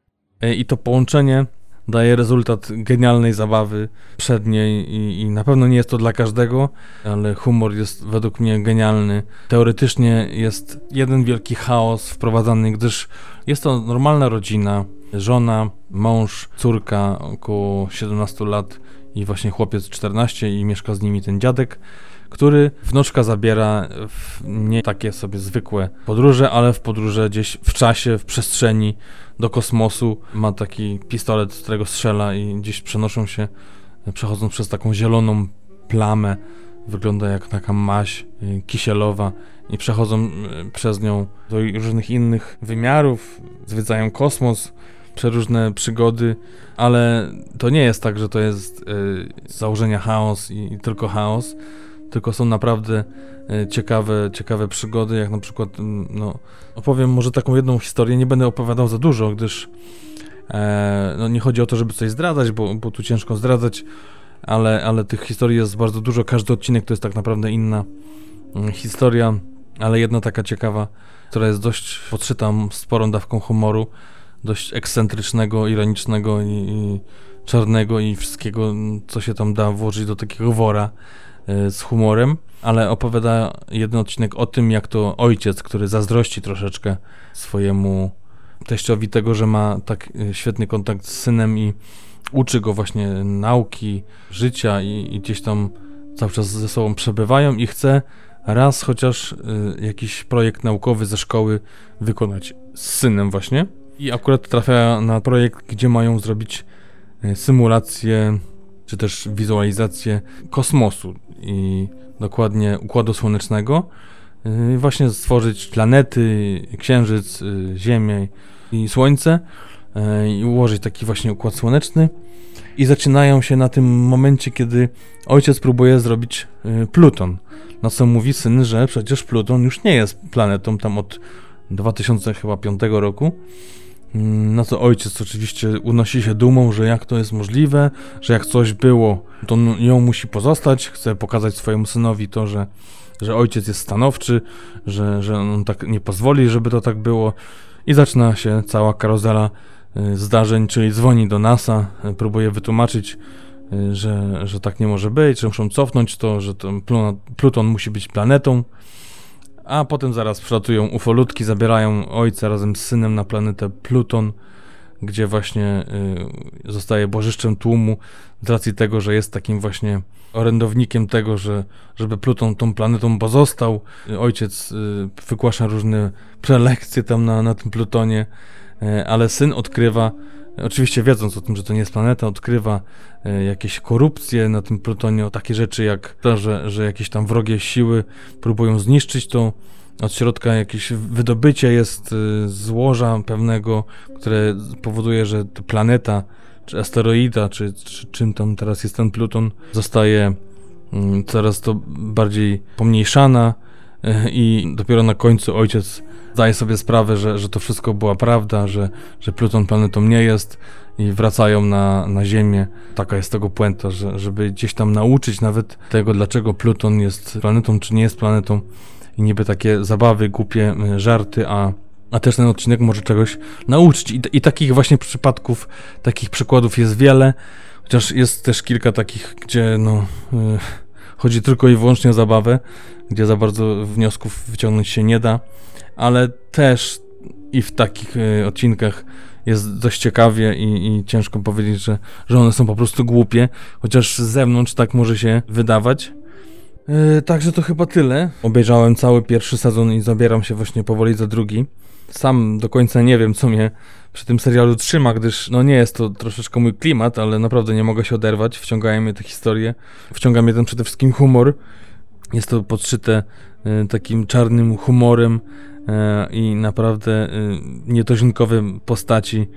E, I to połączenie daje rezultat genialnej zabawy przedniej i, i na pewno nie jest to dla każdego, ale humor jest według mnie genialny. Teoretycznie jest jeden wielki chaos wprowadzany, gdyż jest to normalna rodzina, żona, mąż, córka około 17 lat i właśnie chłopiec 14 i mieszka z nimi ten dziadek który wnuczka zabiera w nie takie sobie zwykłe podróże, ale w podróże gdzieś w czasie, w przestrzeni, do kosmosu. Ma taki pistolet, z którego strzela i gdzieś przenoszą się, przechodząc przez taką zieloną plamę, wygląda jak taka maś y, kisielowa i przechodzą y, przez nią do różnych innych wymiarów, zwiedzają kosmos, przeróżne przygody, ale to nie jest tak, że to jest y, z założenia chaos i, i tylko chaos, tylko są naprawdę e, ciekawe, ciekawe przygody, jak na przykład, mm, no, opowiem może taką jedną historię, nie będę opowiadał za dużo, gdyż e, no, nie chodzi o to, żeby coś zdradzać, bo, bo tu ciężko zdradzać, ale, ale tych historii jest bardzo dużo, każdy odcinek to jest tak naprawdę inna, mm, historia, ale jedna taka ciekawa, która jest dość podszyta sporą dawką humoru, dość ekscentrycznego, ironicznego i, i czarnego i wszystkiego, co się tam da włożyć do takiego wora z humorem, ale opowiada jeden odcinek o tym, jak to ojciec, który zazdrości troszeczkę swojemu teściowi tego, że ma tak y, świetny kontakt z synem i uczy go właśnie nauki, życia i, i gdzieś tam cały czas ze sobą przebywają i chce raz chociaż y, jakiś projekt naukowy ze szkoły wykonać z synem właśnie. I akurat trafia na projekt, gdzie mają zrobić symulację czy też wizualizację kosmosu i dokładnie Układu Słonecznego. Y, właśnie stworzyć planety, Księżyc, y, Ziemię i Słońce y, i ułożyć taki właśnie Układ Słoneczny. I zaczynają się na tym momencie, kiedy ojciec próbuje zrobić Pluton. Na co mówi syn, że przecież Pluton już nie jest planetą tam od 2005 roku. Mm, na co ojciec oczywiście unosi się dumą, że jak to jest możliwe, że jak coś było, to ją musi pozostać. Chce pokazać swojemu synowi to, że, że ojciec jest stanowczy, że, że on tak nie pozwoli, żeby to tak było. I zaczyna się cała karuzela y, zdarzeń, czyli dzwoni do NASA, y, próbuje wytłumaczyć, y, że, że tak nie może być, że muszą cofnąć to, że to Pluton musi być planetą a potem zaraz przylatują ufolutki, zabierają ojca razem z synem na planetę Pluton, gdzie właśnie y, zostaje bożyszczem tłumu z racji tego, że jest takim właśnie orędownikiem tego, że żeby Pluton tą planetą pozostał. Ojciec y, wygłasza różne prelekcje tam na, na tym Plutonie, y, ale syn odkrywa Oczywiście wiedząc o tym, że to nie jest planeta, odkrywa e, jakieś korupcje na tym Plutonie, o takie rzeczy jak to, że, że jakieś tam wrogie siły próbują zniszczyć to. Od środka jakieś wydobycie jest e, złoża pewnego, które powoduje, że planeta, czy asteroida, czy, czy czym tam teraz jest ten Pluton, zostaje mm, coraz to bardziej pomniejszana e, i dopiero na końcu ojciec zdaje sobie sprawę, że, że to wszystko była prawda, że, że Pluton planetą nie jest i wracają na, na Ziemię. Taka jest tego puenta, że, żeby gdzieś tam nauczyć nawet tego, dlaczego Pluton jest planetą, czy nie jest planetą. I niby takie zabawy, głupie y, żarty, a, a też ten odcinek może czegoś nauczyć. I, I takich właśnie przypadków, takich przykładów jest wiele, chociaż jest też kilka takich, gdzie no... Yy, chodzi tylko i wyłącznie o zabawę, gdzie za bardzo wniosków wyciągnąć się nie da ale też i w takich y, odcinkach jest dość ciekawie i, i, ciężko powiedzieć, że, że one są po prostu głupie, chociaż z zewnątrz tak może się wydawać. Yy, także to chyba tyle. Obejrzałem cały pierwszy sezon i zabieram się właśnie powoli za drugi. Sam do końca nie wiem, co mnie przy tym serialu trzyma, gdyż no nie jest to troszeczkę mój klimat, ale naprawdę nie mogę się oderwać. Wciągają mnie te historie. Wciąga mnie ten przede wszystkim humor. Jest to podszyte takim czarnym humorem, E, i naprawdę y, nietuzinkowe postaci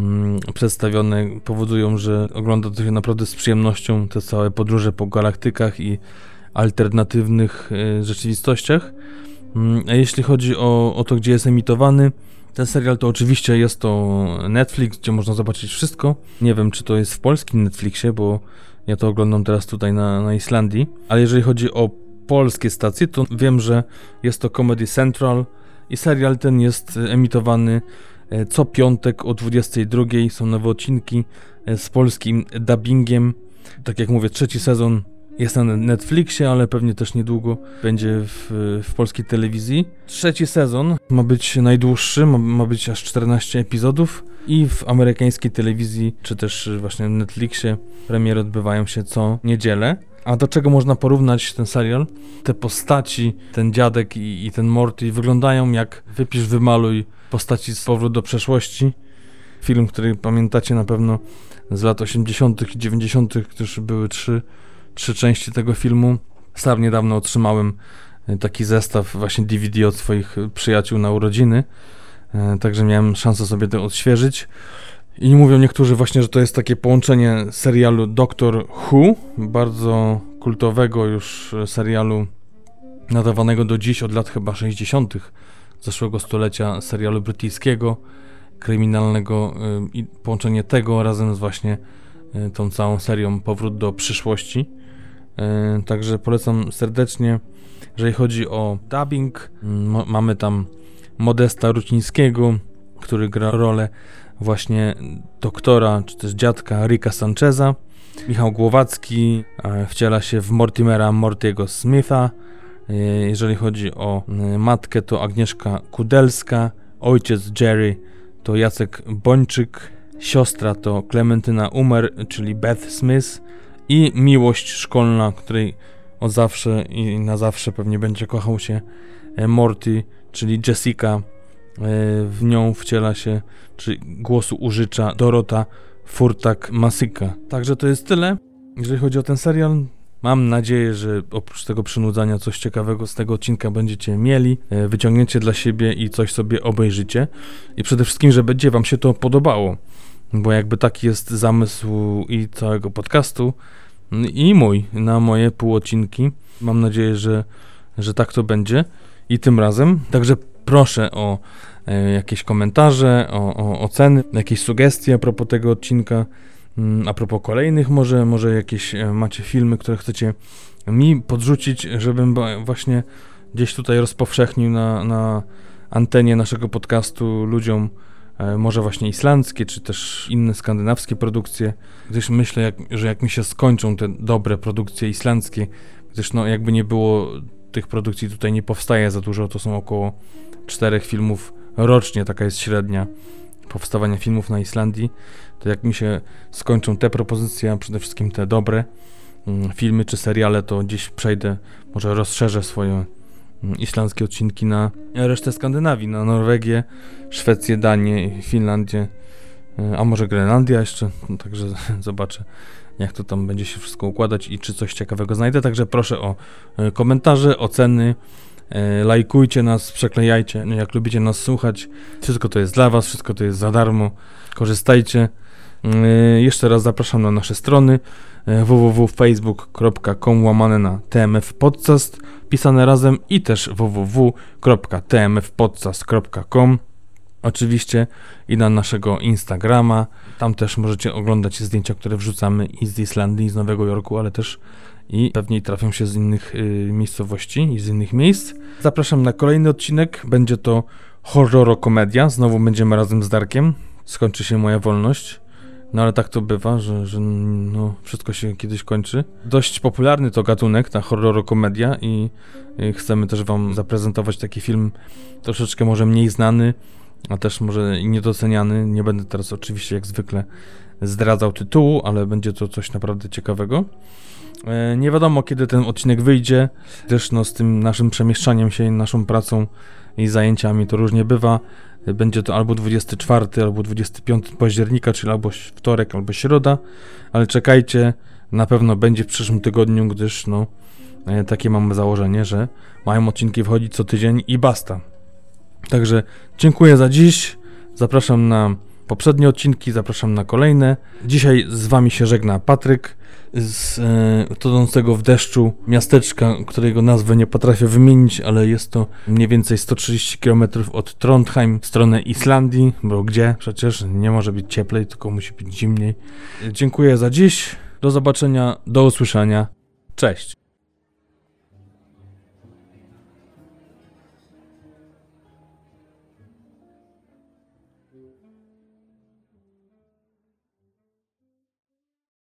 mm, przedstawione powodują, że ogląda to się naprawdę z przyjemnością te całe podróże po galaktykach i alternatywnych rzeczywistościach. Mm, a jeśli chodzi o, o to, gdzie jest emitowany, ten serial to oczywiście jest to Netflix, gdzie można zobaczyć wszystko. Nie wiem, czy to jest w polskim Netflixie, bo ja to oglądam teraz tutaj na, na Islandii. Ale jeżeli chodzi o polskie stacje, to wiem, że jest to Comedy Central, i serial ten jest e, emitowany e, co piątek o 22. Są nowe odcinki e, z polskim dubbingiem. Tak jak mówię, trzeci sezon jest na Netflixie, ale pewnie też niedługo będzie w, w polskiej telewizji. Trzeci sezon ma być najdłuższy, ma, ma, być aż 14 epizodów i w amerykańskiej telewizji, czy też właśnie Netflixie premiery odbywają się co niedzielę. A do czego można porównać ten serial? Te postaci, ten dziadek i, i ten Morty wyglądają jak wypisz, wymaluj postaci z powrót do przeszłości. Film, który pamiętacie na pewno z lat 80. i 90., gdyż były trzy, trzy części tego filmu. Sam niedawno otrzymałem e, taki zestaw właśnie DVD od swoich przyjaciół na urodziny, e, także miałem szansę sobie to odświeżyć. I mówią niektórzy właśnie, że to jest takie połączenie serialu Doctor Who, bardzo kultowego już serialu nadawanego do dziś od lat chyba 60. zeszłego stulecia serialu brytyjskiego, kryminalnego y, i połączenie tego razem z właśnie y, tą całą serią Powrót do przyszłości. e, także polecam serdecznie. Jeżeli chodzi o dubbing, mamy tam Modesta Rucińskiego, który gra rolę właśnie doktora, czy też dziadka Ricka Sancheza. Michał Głowacki e, wciela się w Mortimera Mortiego Smitha. E, jeżeli chodzi o e, matkę, to Agnieszka Kudelska, ojciec Jerry to Jacek Bończyk, siostra to Klementyna Umer, czyli Beth Smith i miłość szkolna, której od zawsze i na zawsze pewnie będzie kochał się Morty, czyli Jessica. W nią wciela się, czy głosu użycza Dorota Furtak Masyka. Także to jest tyle, jeżeli chodzi o ten serial. Mam nadzieję, że oprócz tego przynudzania coś ciekawego z tego odcinka będziecie mieli, e, wyciągniecie dla siebie i coś sobie obejrzycie. I przede wszystkim, że będzie Wam się to podobało, bo jakby taki jest zamysł i całego podcastu, i mój na moje półodcinki. Mam nadzieję, że, że tak to będzie i tym razem. Także proszę o jakieś komentarze, o, o oceny, jakieś sugestie a propos tego odcinka, mm, a propos kolejnych może, może jakieś e, macie filmy, które chcecie mi podrzucić, żebym właśnie gdzieś tutaj rozpowszechnił na, na antenie naszego podcastu ludziom e, może właśnie islandzkie, czy też inne skandynawskie produkcje, gdyż myślę, jak, że jak mi się skończą te dobre produkcje islandzkie, gdyż no jakby nie było tych produkcji tutaj nie powstaje za dużo, to są około czterech filmów rocznie taka jest średnia powstawania filmów na Islandii, to jak mi się skończą te propozycje, a przede wszystkim te dobre mm, filmy czy seriale, to gdzieś przejdę, może rozszerzę swoje mm, islandzkie odcinki na resztę Skandynawii, na Norwegię, Szwecję, Danię, Finlandię, y, a może Grenlandia jeszcze, no, także zobaczę jak to tam będzie się wszystko układać i czy coś ciekawego znajdę, także proszę o y, komentarze, oceny, E, lajkujcie nas, przeklejajcie, no, jak lubicie nas słuchać. Wszystko to jest dla Was, wszystko to jest za darmo. Korzystajcie. E, jeszcze raz zapraszam na nasze strony e, www.facebook.com łamane na TMF Podcast pisane razem i też www.tmfpodcast.com oczywiście i na naszego Instagrama. Tam też możecie oglądać zdjęcia, które wrzucamy i z Islandii, i z Nowego Jorku, ale też i pewnie trafią się z innych y, miejscowości i z innych miejsc. Zapraszam na kolejny odcinek. Będzie to horror-komedia. Znowu będziemy razem z Darkiem. Skończy się moja wolność. No ale tak to bywa, że, że no, wszystko się kiedyś kończy. Dość popularny to gatunek, ta horror-komedia i, i chcemy też wam zaprezentować taki film troszeczkę może mniej znany, a też może niedoceniany. Nie będę teraz oczywiście jak zwykle zdradzał tytułu, ale będzie to coś naprawdę ciekawego. E, nie wiadomo kiedy ten odcinek wyjdzie, gdyż no, z tym naszym przemieszczaniem się, naszą pracą i zajęciami to różnie bywa. Będzie to albo 24, albo 25 października, czyli albo wtorek, albo środa, ale czekajcie, na pewno będzie w przyszłym tygodniu, gdyż no, e, takie mamy założenie, że mają odcinki wchodzić co tydzień i basta. Także dziękuję za dziś. Zapraszam na poprzednie odcinki, zapraszam na kolejne. Dzisiaj z Wami się żegna Patryk z e, tonącego w deszczu miasteczka, którego nazwę nie potrafię wymienić, ale jest to mniej więcej 130 km od Trondheim w stronę Islandii, bo gdzie? Przecież nie może być cieplej, tylko musi być zimniej. Dziękuję za dziś. Do zobaczenia, do usłyszenia. Cześć.